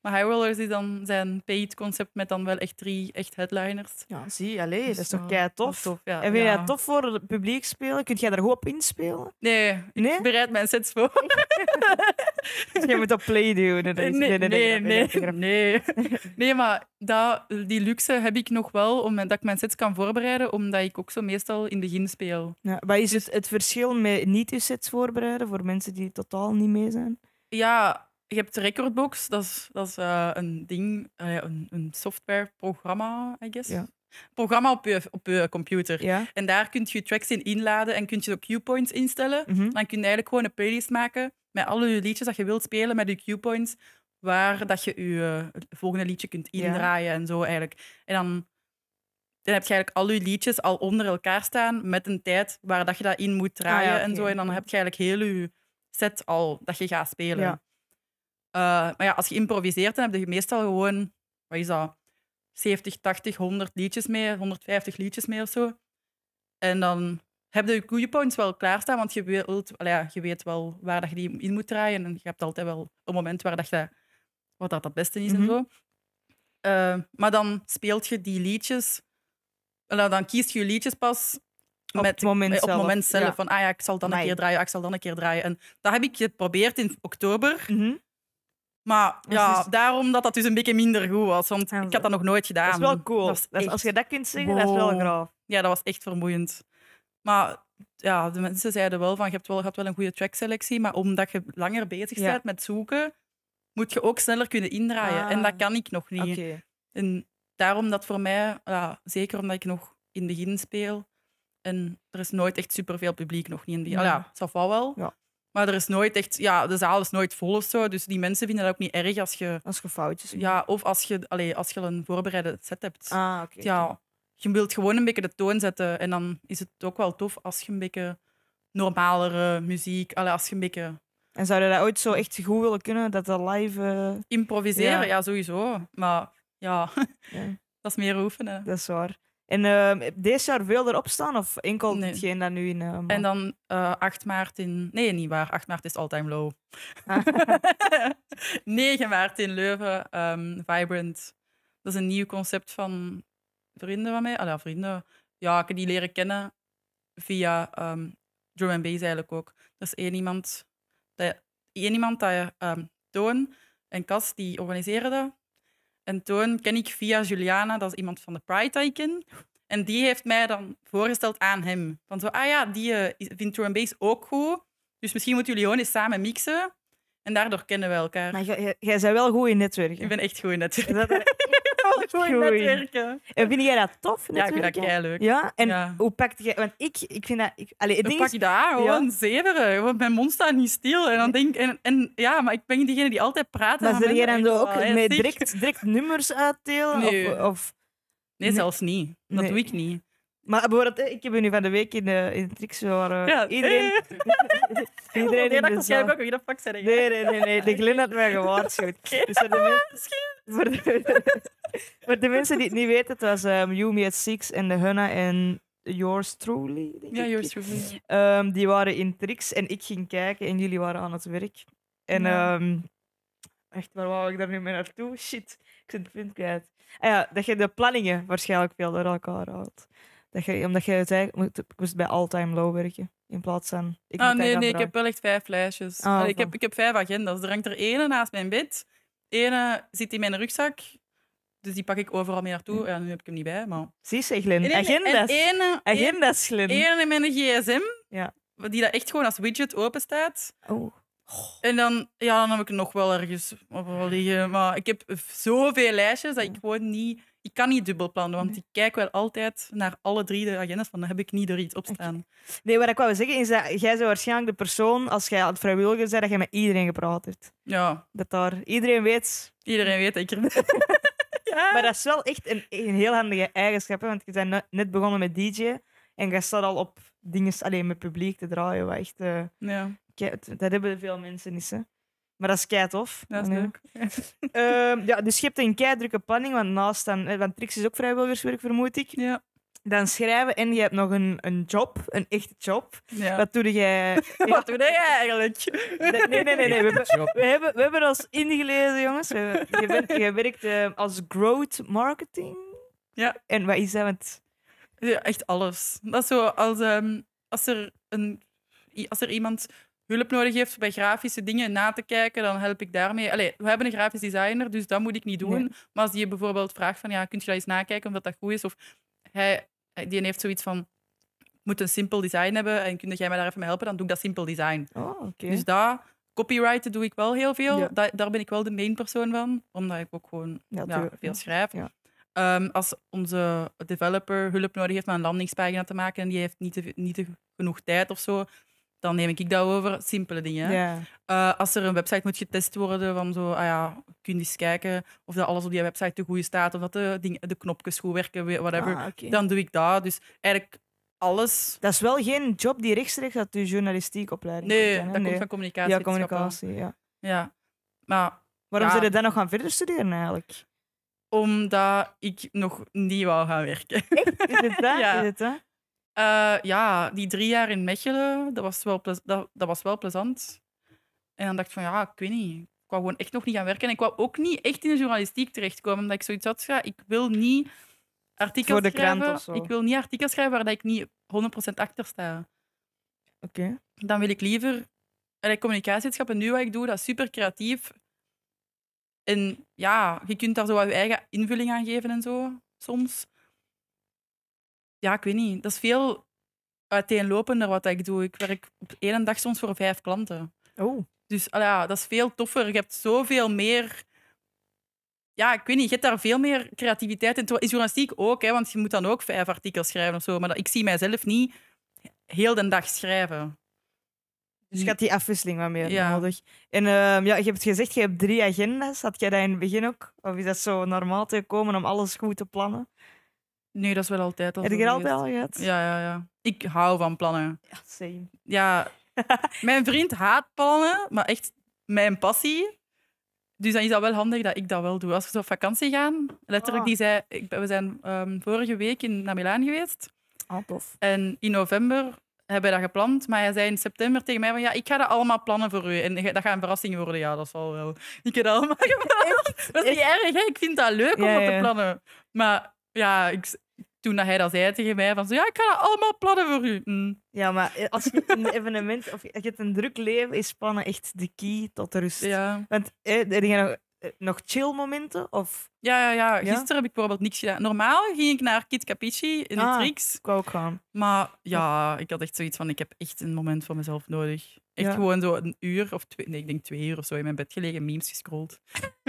Maar high rollers is dan zijn paid concept met dan wel echt drie echt headliners. Ja, zie, allee, dat is toch kei tof. ja. En vind je Ja. dat tof voor het publiek spelen? Kun jij daar goed op inspelen? Nee, Nee? ik bereid mijn sets voor. *laughs* Dus jij moet op play doen. Nee, nee, nee, nee, nee. Nee, maar dat, die luxe heb ik nog wel, omdat dat ik mijn sets kan voorbereiden, omdat ik ook zo meestal in het begin speel. Ja, wat is het, het verschil met niet je sets voorbereiden voor mensen die totaal niet mee zijn? Ja, je hebt Recordbox, dat is, dat is eh, een ding, eh, een, een softwareprogramma, I guess. Ja. Programma op je, op je computer. Ja. En daar kun je tracks in inladen en kun je ook cue-points instellen. Mhm. Dan kun je eigenlijk gewoon een playlist maken met alle je liedjes dat je wilt spelen met je cue-points, waar dat je je eh, volgende liedje kunt Ja. indraaien en zo eigenlijk. En dan, dan heb je eigenlijk al je liedjes al onder elkaar staan met een tijd waar dat je dat in moet draaien Ah ja, en zo. En dan heb je eigenlijk heel je set al dat je gaat spelen. Eh, maar ja, als je improviseert, dan heb je meestal gewoon, wat is dat, 70, 80, 100 liedjes mee, 150 liedjes mee of zo. En dan heb je je goede points wel klaarstaan, want je ja, je weet wel waar dat je die in moet draaien. En je hebt altijd wel een moment waar dat je, wat dat het beste is Mhm. en zo. Eh, maar dan speelt je die liedjes, allee, dan kiest je je liedjes pas Op met, het moment eh, op het zelf, moment zelf. ja. Van, ah ja, ik zal dan een keer draaien, ah, ik zal dan een keer draaien. En dat heb ik geprobeerd in oktober. Mhm. Maar Dat ja, is- daarom dat dat dus een beetje minder goed was. Want Ja, ik had dat nog nooit gedaan. Dat is wel cool. Dat echt- als je dat kunt zeggen, dat is wel graaf. Ja, dat was echt vermoeiend. Maar ja, de mensen zeiden wel van, je hebt wel, je hebt wel een goede trackselectie, maar omdat je langer bezig Ja. bent met zoeken, moet je ook sneller kunnen indraaien. Ah. En dat kan ik nog niet. En daarom dat voor mij, ja, zeker omdat ik nog in begin speel, en er is nooit echt superveel publiek nog niet in het begin. Ja. Ah, ja, va wel. Ja. Maar er is nooit echt, ja, de zaal is nooit vol of zo. Dus die mensen vinden dat ook niet erg als je, Als je foutjes ja, of als je, allee, als je een voorbereide set hebt. Ah, oké. Ja, je wilt gewoon een beetje de toon zetten. En dan is het ook wel tof als je een beetje normalere muziek, allee, als je een beetje En zou je dat ooit zo echt goed willen kunnen, dat dat live... eh, improviseren, Ja. ja, sowieso. Maar ja, *laughs* ja, dat is meer oefenen. dat is waar. En ehm, deze jaar veel erop staan, of enkel Nee. hetgeen dat nu in... eh, En dan eh 8 maart in... Nee, niet waar. 8 maart is all-time low. Ah. *laughs* 9 maart in Leuven, ehm, Vibrant. Dat is een nieuw concept van vrienden van mij. Ah, ja, vrienden. Ja, ik heb die leren kennen via ehm, drum and bass eigenlijk ook. Dat is één iemand... Dat, één iemand dat... ehm, Toon en Cas, die organiseren dat. En Toon ken ik via Juliana, dat is iemand van de Pride dat ik ken. En die heeft mij dan voorgesteld aan hem. Van zo, ah ja, die is- vindt drum bass ook goed. Dus misschien moeten jullie gewoon eens samen mixen. En daardoor kennen we elkaar. Maar jij- bent wel goed in netwerken. Ik ben echt goed in netwerken. dat er- goed in in. netwerken. En vind jij dat tof, Ja, ik vind dat leuk. Ja, en Ja. hoe pakt jij... Want ik, ik vind dat... Ik, allee, het ding pak is, je dat aan, gewoon zeveren. Gewoon, mijn mond staat niet stil. En dan denk en, en ja, maar ik ben diegene die altijd praat. maar zit jij dan zo ook met direct, direct nummers uitdelen? Nee. Of, of, Nee, zelfs niet. Dat Nee. doe ik niet. maar bijvoorbeeld, ik heb nu van de week in de, *laughs* *laughs* in de tricks waar eh, iedereen... iedereen in dat de zaal... ook wie de fuck zijn. Nee, nee, nee, nee. De Glenn had mij gewaarschuwd. *laughs* Dus de, voor, de, *laughs* voor de mensen die het niet weten, het was um, Yumi at Six en de Hunna en Yours Truly. denk Ja, ik. yours truly. Ehm, die waren in tricks en ik ging kijken en jullie waren aan het werk. En Ja. ehm, echt, waar wou ik daar nu mee naartoe? Shit, ik zit het punt kwijt. Ah ja, dat je de planningen waarschijnlijk veel door elkaar houdt. Dat je, omdat je zei, ik moest bij all-time low werken in plaats van. Ik Ah, nee, nee, ik heb wel echt vijf lijstjes. Ah, Allee, ik, heb, ik heb vijf agendas. Er hangt er ene naast mijn bed. Ene zit in mijn rugzak. Dus die pak ik overal mee naartoe. Ja, nu heb ik hem niet bij, maar... Zie je, nee, Agendas. En ene, ene, Agendas, Glenn. ene in mijn gsm. Ja. Die dat echt gewoon als widget open staat. Oh. En dan, ja, dan heb ik nog wel ergens op wel liggen. Maar ik heb zoveel lijstjes dat ik gewoon niet... Ik kan niet dubbel plannen, want ik kijk wel altijd naar alle drie de agendas. Van, dan heb ik niet er iets op staan. Nee, wat ik wou zeggen is dat jij bent waarschijnlijk de persoon, als jij aan het vrijwilliger bent, dat je met iedereen gepraat hebt. Ja, Dat daar iedereen weet. iedereen weet dat ik er *laughs* ben. ja. Maar dat is wel echt een, een heel handige eigenschap, hè, want je bent net- begonnen met DJ en je staat al op dingen alleen met publiek te draaien. Wat echt, eh, ja, dat hebben veel mensen niet. Hè. Maar dat is kei tof. dat is Nee. leuk. *laughs* Ehm, ja, dus je hebt een kei drukke planning, want naast dan, eh, want Trix is ook vrijwilligerswerk, vermoed ik. Ja. Dan schrijven en je hebt nog een, een job, een echte job. ja. Wat doe jij? *laughs* Wat doe jij eigenlijk? Nee, nee, nee. nee, nee. We, hebben, we, hebben, we hebben ons ingelezen, jongens. We hebben- je, bent, je werkt eh, als growth marketing. Ja. En wat is dat? Want, Ja, echt alles. Dat is zo als, ehm, als, er een, als er iemand hulp nodig heeft bij grafische dingen na te kijken, dan help ik daarmee. Allee, we hebben een grafisch designer, dus dat moet ik niet doen. Nee. Maar als die bijvoorbeeld vraagt van, ja, kun je dat eens nakijken of dat, dat goed is? Of hij, die heeft zoiets van, moet een simpel design hebben en kun jij mij daar even mee helpen? Dan doe ik dat simpel design. oh. Dus dat, copyrighten doe ik wel heel veel. Ja. Da- daar ben ik wel de main persoon van, omdat ik ook gewoon Ja, veel schrijf. Ehm, als onze developer hulp nodig heeft om een landingspagina te maken en die heeft niet, te, niet te genoeg tijd of zo, dan neem ik dat over. Simpele dingen. ja. Eh, als er een website moet getest worden, van zo, ah ja, kun je eens kijken of dat alles op die website te goed staat, of dat de, ding, de knopjes goed werken, whatever, Ah, dan doe ik dat. Dus eigenlijk alles. Dat is wel geen job die rechtstreeks uit de journalistiek opleiding Nee, komt. dat nee. komt van communicatie. Ja, communicatie, ja. Ja. Maar Waarom Ja. zou je dan nog gaan verder studeren eigenlijk? omdat ik nog niet wou gaan werken. Is het *laughs* dat? Ja. Is het dat? Eh, ja, die drie jaar in Mechelen, dat was, wel dat, dat was wel plezant. En dan dacht ik van, ja, ik weet niet. Ik wou gewoon echt nog niet gaan werken. En ik wou ook niet echt in de journalistiek terechtkomen, omdat ik zoiets had, ja, ik wil niet artikels Voor de krant schrijven. of zo. Ik wil niet artikels schrijven waar dat ik niet 100% achter sta. Oké. Dan wil ik liever... Allee, communicatiewetenschap en nu wat ik doe, dat is super creatief. En ja, je kunt daar zo wat je eigen invulling aan geven en zo, soms. Ja, ik weet niet. Dat is veel uiteenlopender wat ik doe. Ik werk op één dag soms voor vijf klanten. Oh. Dus allee, ja, dat is veel toffer. Je hebt zoveel meer... Ja, ik weet niet. Je hebt daar veel meer creativiteit in. In journalistiek ook, hè, want je moet dan ook vijf artikels schrijven of zo. Maar dat- ik zie mijzelf niet heel de dag schrijven. Dus je had die afwisseling wat meer Ja. nodig. En ehm, ja, je hebt gezegd, je hebt drie agenda's. Had jij dat in het begin ook? Of is dat zo normaal te komen om alles goed te plannen? Nee, dat is wel altijd al Heb je er altijd al gehad? Ja, ja, ja. Ik hou van plannen. Ja, same. Ja, *laughs* mijn vriend haat plannen, maar echt mijn passie. Dus dan is dat wel handig dat ik dat wel doe. Als we zo op vakantie gaan, letterlijk, Ah. die zei, ik, we zijn ehm, vorige week in, naar Milaan geweest. Oh, tof. En in november hebben we dat gepland. Maar hij zei in september tegen mij van ja, ik ga dat allemaal plannen voor u. En dat gaat een verrassing worden. Ja, dat zal wel. Ik heb dat allemaal *laughs* gepland. Dat is niet erg, hè? Ik vind dat leuk om Ja, dat te plannen. Maar ja, ik, toen dat hij dat zei tegen mij van zo, ja, ik ga dat allemaal plannen voor u. Mm. Ja, maar als je een evenement of je hebt een druk leven, is plannen echt de key tot de rust. Ja. Want eh, je nog, eh, nog chill momenten? Of Ja, ja, ja. Ja? Gisteren heb ik bijvoorbeeld niks gedaan. Normaal ging ik naar Kit Capici in de Ah. Trix. ik wou ook gaan? Maar ja, ik had echt zoiets van, ik heb echt een moment voor mezelf nodig. Echt Ja. gewoon zo een uur of twee, nee, ik denk twee uur of zo in mijn bed gelegen, memes gescrolld.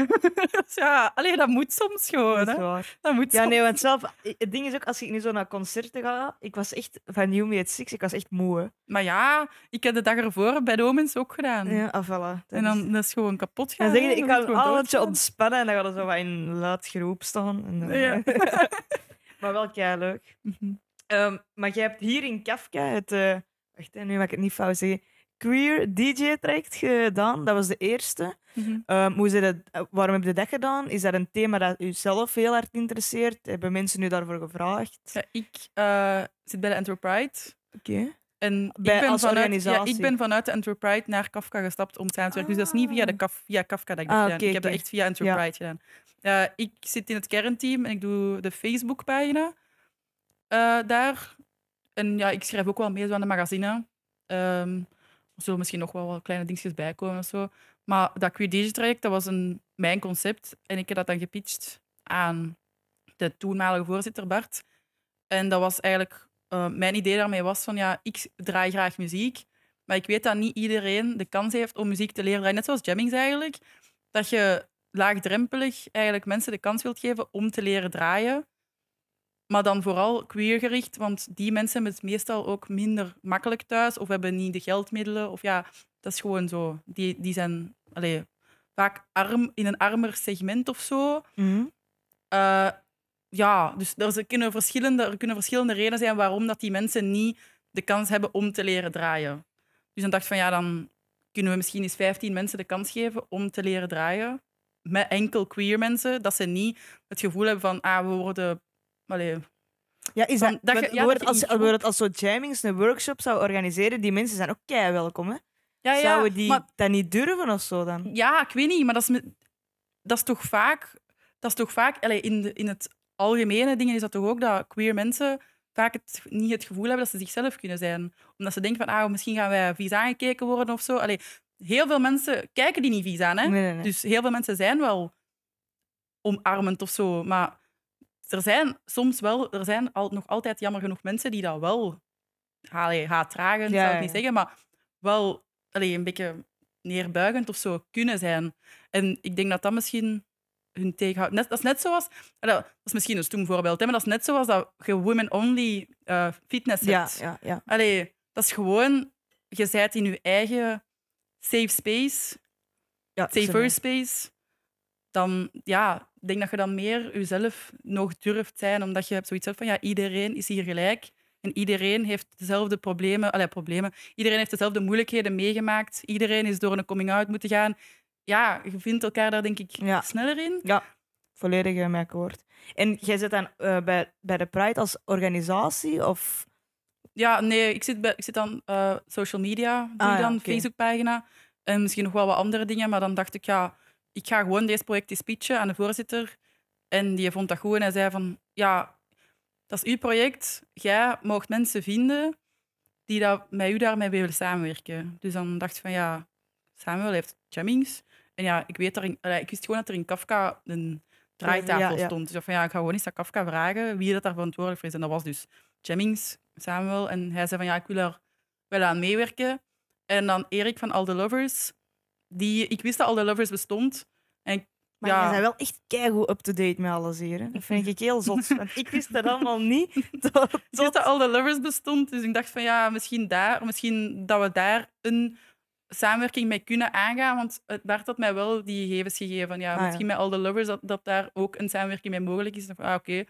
*laughs* ja, alleen dat moet soms gewoon. Dat Hè. Dat moet Ja, soms. nee, want zelf, het ding is ook, als ik nu zo naar concerten ga, ik was echt van You Made Six, ik was echt moe. hè. Maar ja, ik heb de dag ervoor bij de Omens ook gedaan. Ja, ah, voilà. En is- dan dat is gewoon kapot gaan. Dan zeg je, ik ga moet een ontspannen en dan gaat er zo wat in luid geroep staan. En dan- Ja. *laughs* maar wel kei leuk. Mhm. Ehm, maar je hebt hier in Kafka het, eh wacht, nu mag ik het niet fout zeggen, Queer DJ-traject gedaan. Dat was de eerste. Mhm. Ehm, hoe eh, waarom heb je dat gedaan? Is dat een thema dat u zelf heel hard interesseert? Hebben mensen u daarvoor gevraagd? Ja, ik eh, zit bij de Enterprise. Oké. En Bij- ik ben als vanuit, ja, organisatie? ik ben vanuit de Enterprise naar Kafka gestapt om samen te werken. Dus dat is niet via, de Kaf, via Kafka dat ik dat Ah, heb gedaan. ik heb dat oké. echt via Enterprise gedaan. Eh, ik zit in het kernteam en ik doe de Facebookpagina eh, daar. En ja, ik schrijf ook wel mee zo aan de magazine. Ehm, er zullen misschien nog wel wat kleine dingetjes bijkomen of zo. Maar dat Queer Digi-traject, dat was een, mijn concept. En ik heb dat dan gepitcht aan de toenmalige voorzitter Bart. En dat was eigenlijk... eh, mijn idee daarmee was van, ja, ik draai graag muziek. Maar ik weet dat niet iedereen de kans heeft om muziek te leren draaien. Net zoals jammings eigenlijk. Dat je laagdrempelig eigenlijk mensen de kans wilt geven om te leren draaien. Maar dan vooral queergericht, want die mensen hebben het meestal ook minder makkelijk thuis of hebben niet de geldmiddelen. Of ja, dat is gewoon zo. Die, die zijn allee, vaak arm, in een armer segment of zo. Mhm. Eh, ja, dus er kunnen, verschillende, er kunnen verschillende redenen zijn waarom dat die mensen niet de kans hebben om te leren draaien. Dus dan dacht ik van ja, dan kunnen we misschien eens 15 mensen de kans geven om te leren draaien. Met enkel queer mensen, dat ze niet het gevoel hebben van ah, we worden. Allee, Ja, is dat, dat je- ja, dat als, als, als zo jammings een workshop zou organiseren, die mensen zijn ook kei welkom. Hè? ja, ja, Zouden die maar dat niet durven of zo dan? Ja, ik weet niet, maar dat is, dat is toch vaak... Dat is toch vaak... Allee, in, de, in het algemene dingen is dat toch ook dat queer mensen vaak het, niet het gevoel hebben dat ze zichzelf kunnen zijn. Omdat ze denken van, ah, misschien gaan wij vies aangekeken worden of zo. Allee, heel veel mensen kijken die niet vies aan, hè. Nee, nee, nee. Dus heel veel mensen zijn wel omarmend of zo. Maar er zijn soms wel... Er zijn al, nog altijd jammer genoeg mensen die dat wel... Allee, haatdragend, Ja, zou ik ja, niet ja. zeggen, maar wel allee, een beetje neerbuigend of zo kunnen zijn. En ik denk dat dat misschien hun tegenhoudt. Net, dat is net zoals... Dat is misschien een stoem voorbeeld, hè, maar dat is net zoals dat je women-only eh, fitness ja, hebt. ja, ja. Allee, dat is gewoon... Je zijt in je eigen safe space, ja safer space. Dan, ja, denk dat je dan meer jezelf nog durft zijn, omdat je hebt zoiets hebt van, ja, iedereen is hier gelijk. En iedereen heeft dezelfde problemen. Allee, problemen. Iedereen heeft dezelfde moeilijkheden meegemaakt. Iedereen is door een coming-out moeten gaan. ja, je vindt elkaar daar denk ik Ja. sneller in. Ja, volledig eh, met akkoord. En jij zit dan eh, bij, bij de Pride als organisatie? Of... Ja, nee, ik zit, bij, ik zit aan eh, social media, doe Ah, ja, dan. Facebookpagina en misschien nog wel wat andere dingen. Maar dan dacht ik, ja, ik ga gewoon deze project eens pitchen aan de voorzitter. En die vond dat goed en hij zei van, ja, dat is uw project. Jij mag mensen vinden die dat, met u daarmee willen samenwerken. Dus dan dacht ik van, ja, Samuel heeft jammings. En ja, ik, weet er in, ik wist gewoon dat er in Kafka een draaitafel Ja, ja. stond. Dus ik van, ja, ik ga gewoon eens aan Kafka vragen wie dat daar verantwoordelijk voor is. En dat was dus Jennings, Samuel. En hij zei van ja, ik wil er wel aan meewerken. En dan Erik van All the Lovers. Die, ik wist dat All the Lovers bestond. En ik- Maar Ja. bent wel echt keigoed up-to-date met alles hier. Hè? Dat vind ik heel zot. *laughs* Want ik wist dat allemaal niet. *laughs* Tot, ik wist dat All the Lovers bestond. Dus ik dacht van ja, misschien daar, misschien dat we daar een samenwerking mee kunnen aangaan. Want het Bart had mij wel die gegevens gegeven van ja, Ah, ja. misschien met All the Lovers dat, dat daar ook een samenwerking mee mogelijk is. Van, ah, oké,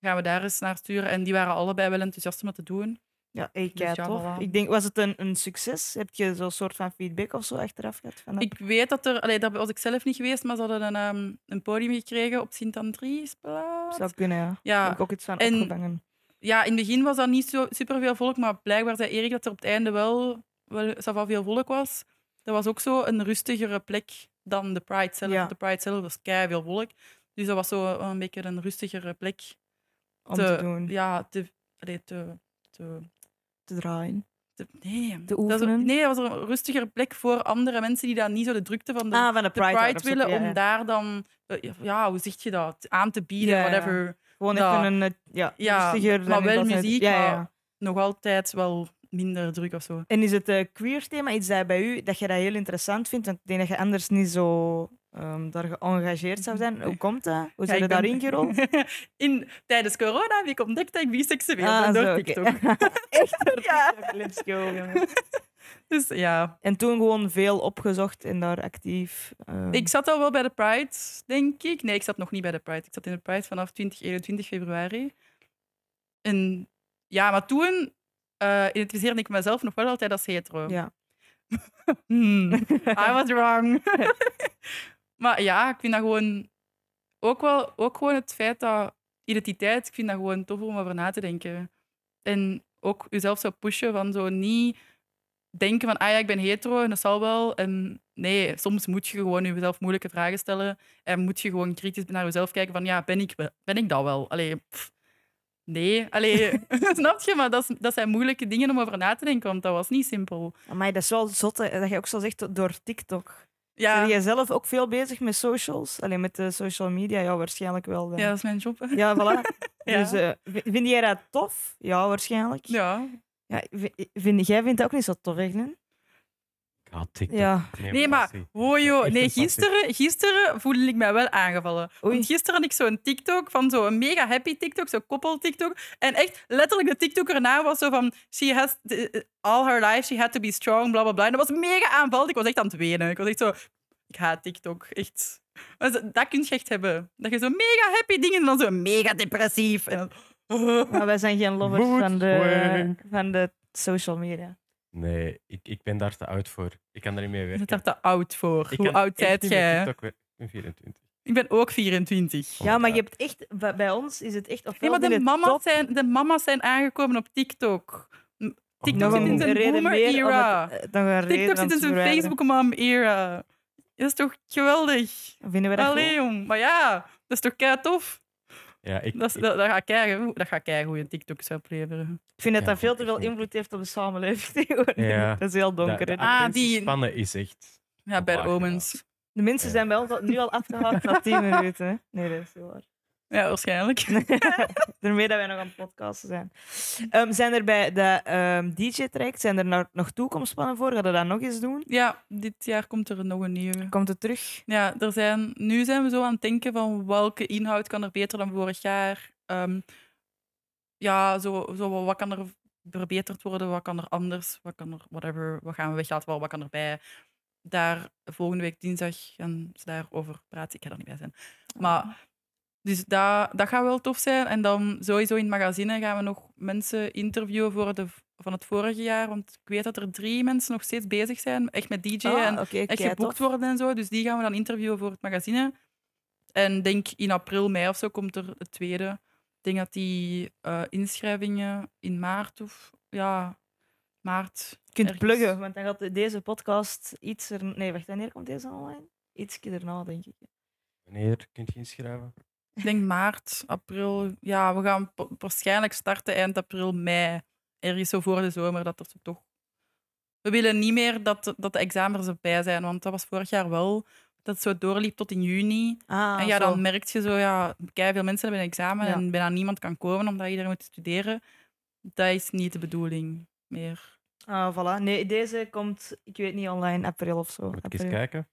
gaan we daar eens naar sturen. En die waren allebei wel enthousiast om het te doen. Ja, hey, Dus kei ja, tof. voilà. Ik denk, was het een, een succes? Heb je zo'n soort van feedback of zo achteraf gehad? Van dat? Ik weet dat er, allee, daar was ik zelf niet geweest, maar ze hadden een, ehm, een podium gekregen op Sint-Andriesplaats. zou kunnen, ja. Ja, heb ik ook iets van en- opgevangen. ja, in het begin was dat niet zo superveel volk, maar blijkbaar zei Erik dat er op het einde wel, wel veel volk was. Dat was ook zo een rustigere plek dan de Pride zelf. Ja. De Pride zelf was kei veel volk. Dus dat was zo een beetje een rustigere plek. Om te, doen, Ja, te, allee, te, te, te draaien. te- nee. Te Dat was- nee, dat was een rustigere plek voor andere mensen die dan niet zo de drukte van de ah, van de de Pride, zo. willen Ja, om ja. daar dan, eh, ja, hoe zeg je dat, aan te bieden, Ja, whatever. Gewoon even een, eh, ja, Ja, rustiger. maar wel muziek, maar-. Nog altijd wel minder druk of zo. En is het eh, queer thema iets dat bij u dat je dat heel interessant vindt? Want ik denk dat je anders niet zo ehm, daar geëngageerd zou zijn. Hoe komt dat? Hoe Ja, zijn je ik ben- daarin gerold? *laughs* In, tijdens corona heb ik ontdekt dat ik biseksueel Ah, ben door zo. TikTok. *laughs* Echt? door *laughs* Ja. TikTok, Let's go, jongens. Dus ja, En toen gewoon veel opgezocht en daar actief. ehm, ik zat al wel bij de Pride, denk ik. Nee, ik zat nog niet bij de Pride. Ik zat in de Pride vanaf 20, 21 februari. En ja, maar toen eh identificeerde ik mezelf nog wel altijd als hetero. Ja. Hmm, I was wrong. Maar ja, ik vind dat gewoon ook wel ook gewoon het feit dat identiteit, ik vind dat gewoon tof om over na te denken. En ook jezelf zo pushen van zo niet denken van, ah ja, ik ben hetero en dat zal wel. En nee, soms moet je gewoon jezelf moeilijke vragen stellen en moet je gewoon kritisch naar jezelf kijken van, ja, ben ik, ben ik dat wel? Allee, pff, nee, allee, *laughs* *laughs* snap je? Maar dat, dat zijn moeilijke dingen om over na te denken, want dat was niet simpel. Maar dat is wel zot hè, dat je ook zo zegt door TikTok. Ja, Ben jij zelf ook veel bezig met socials? Alleen met de social media? Ja, waarschijnlijk wel. dan. ja dat is mijn job. hè. Ja, voilà. *laughs* Ja. Dus v- vind jij dat tof? Ja, waarschijnlijk. Ja. Ja, vind, jij vindt dat ook niet zo tof, hè? Ah, TikTok. Ja. Nee, maar Echt nee, gisteren, gisteren voelde ik mij wel aangevallen. Oei. Want gisteren had ik zo'n TikTok van zo'n mega happy TikTok, zo'n koppel TikTok. En echt letterlijk de TikTok erna was zo van she has all her life she had to be strong, bla bla bla. En dat was mega aanvallend. Ik was echt aan het wenen. Ik was echt zo, ik haat TikTok, echt. Dat kun je echt hebben. Dat je zo mega happy dingen en dan zo mega depressief. En dan, *laughs* Maar wij zijn geen lovers van de, van de social media. Nee, ik, ik ben daar te oud voor. Ik kan daar niet mee je werken. zit daar te oud voor. Ik Hoe oud zijt jij? TikTok. Ik ben 24. Ik ben ook 24. Ja, maar je hebt echt... Bij, ons is het echt... Nee, maar de je mama's, top, zijn, de mama's zijn aangekomen op TikTok. TikTok nog zit in zijn boomer-era. het- eh, TikTok zit in zijn verwijderen. Facebook-mom-era. Dat is toch geweldig? Vinden we dat Allee, jong. Maar ja, dat is toch kei tof? Ja, ik, Dat, ik- dat, dat gaat kei, dat gaat TikToks opleveren. Ik vind dat Ja, dat veel te veel invloed heeft op de samenleving *laughs* tegenwoordig. Ja. Dat is heel donker. dat- Ah, die- spannen is echt... Ja, bij Omens. De mensen Ja. zijn bij ons al- nu al afgehaakt na 10 *laughs* minuten. hè. Nee, dat is heel waar. Ja, waarschijnlijk. *laughs* Daarmee dat wij nog aan het podcasten zijn. Ehm, zijn er bij de ehm, DJ-track zijn er nou nog toekomstplannen voor? Gaan we dat nog eens doen? Ja, dit jaar komt er nog een nieuwe. Komt het terug? Ja, er zijn, nu zijn we zo aan het denken van welke inhoud kan er beter dan vorig jaar. Ehm, ja, zo, zo, wat kan er verbeterd worden, wat kan er anders, wat kan er, whatever, wat gaan we weglaten, wat, wat kan erbij. Daar volgende week dinsdag gaan ze daarover praten. Ik ga er niet bij zijn. Maar Dus dat, dat gaat wel tof zijn. En dan sowieso in het magazine gaan we nog mensen interviewen voor de, van het vorige jaar. Want ik weet dat er drie mensen nog steeds bezig zijn, echt met DJ Ah, en echt geboekt tof. worden en zo. Dus die gaan we dan interviewen voor het magazine. En denk in april, mei of zo komt er het tweede. Ik denk dat die eh, inschrijvingen in maart of ja, maart. Je kunt ergens- pluggen, want dan gaat deze podcast iets er... Nee, wacht, wanneer komt deze online? Iets erna, denk ik. Wanneer kunt je inschrijven? Ik denk maart, april. Ja, we gaan waarschijnlijk starten eind april, mei. Ergens zo voor de zomer, dat er zo toch... We willen niet meer dat, dat de examens erbij zijn, want dat was vorig jaar wel. Dat het zo doorliep tot in juni. Ah, en ja, zo. dan merk je zo, ja, veel mensen hebben een examen Ja. en bijna niemand kan komen omdat iedereen moet studeren. Dat is niet de bedoeling meer. Ah, voilà. Nee, deze komt, ik weet niet, online, april of zo. Moet ik eens kijken?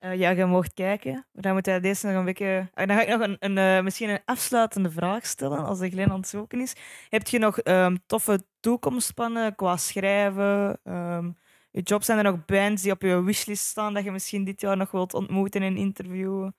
Eh, ja, je mocht kijken. Maar dan moet hij deze nog een beetje... dan ga ik nog een, eh, misschien een afsluitende vraag stellen, als de Glen aan het zoeken is. Heb je nog ehm, toffe toekomstplannen qua schrijven? ehm, je job, zijn er nog bands die op je wishlist staan dat je misschien dit jaar nog wilt ontmoeten en interviewen?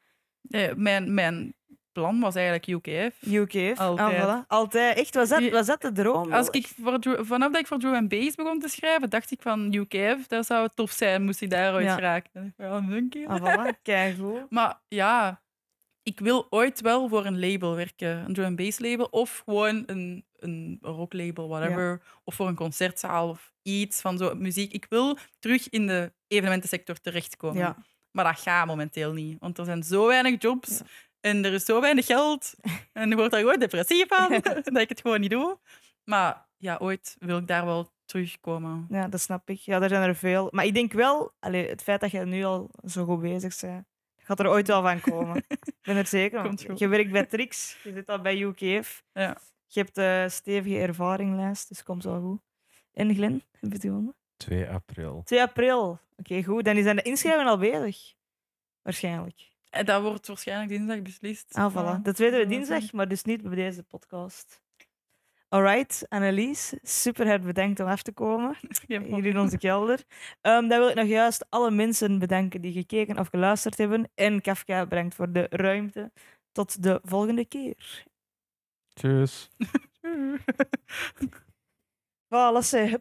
Eh, mijn, mijn plan was eigenlijk UKF. UK. Altijd. Ah, voilà. Altijd. Echt, was dat, was dat de droom? Als ik voor vanaf dat ik voor Drum and Bass begon te schrijven, dacht ik van UKF, dat zou tof zijn, moest ik daar ooit Ja. geraken. Ja, dank je. Ah, voilà. Keigoed. *laughs* Maar ja, ik wil ooit wel voor een label werken. Een drum and bass label. Of gewoon een, een rocklabel, whatever. Of voor een concertzaal of iets van zo muziek. Ik wil terug in de evenementensector terechtkomen. Ja. Maar dat gaat momenteel niet. Want er zijn zo weinig jobs. En er is zo weinig geld. *laughs* En je wordt daar gewoon depressief van. *laughs* *laughs* dat ik het gewoon niet doe. Maar ja, ooit wil ik daar wel terugkomen. Ja, dat snap ik. Ja, er zijn er veel. Maar ik denk wel, allee, het feit dat je nu al zo goed bezig bent, gaat er ooit wel van komen. ik ben er zeker van. Je werkt bij Trix, je zit al bij UKF. Ja. Je hebt een stevige ervaringlijst, dus komt wel goed. En Glen, heb je het gewonnen? 2 april. 2 april. Oké, goed. Dan zijn de inschrijvingen al bezig. Waarschijnlijk. En dat wordt waarschijnlijk dinsdag beslist. Ah, Ja, voilà. Dat weten we dinsdag, maar dus niet bij deze podcast. Alright, Annelies, super hard bedankt om af te komen. *laughs* Hier in onze kelder. Ehm, dan wil ik nog juist alle mensen bedanken die gekeken of geluisterd hebben. En Kafka bedankt voor de ruimte. Tot de volgende keer. Tjus. *laughs* Voilà, zeg.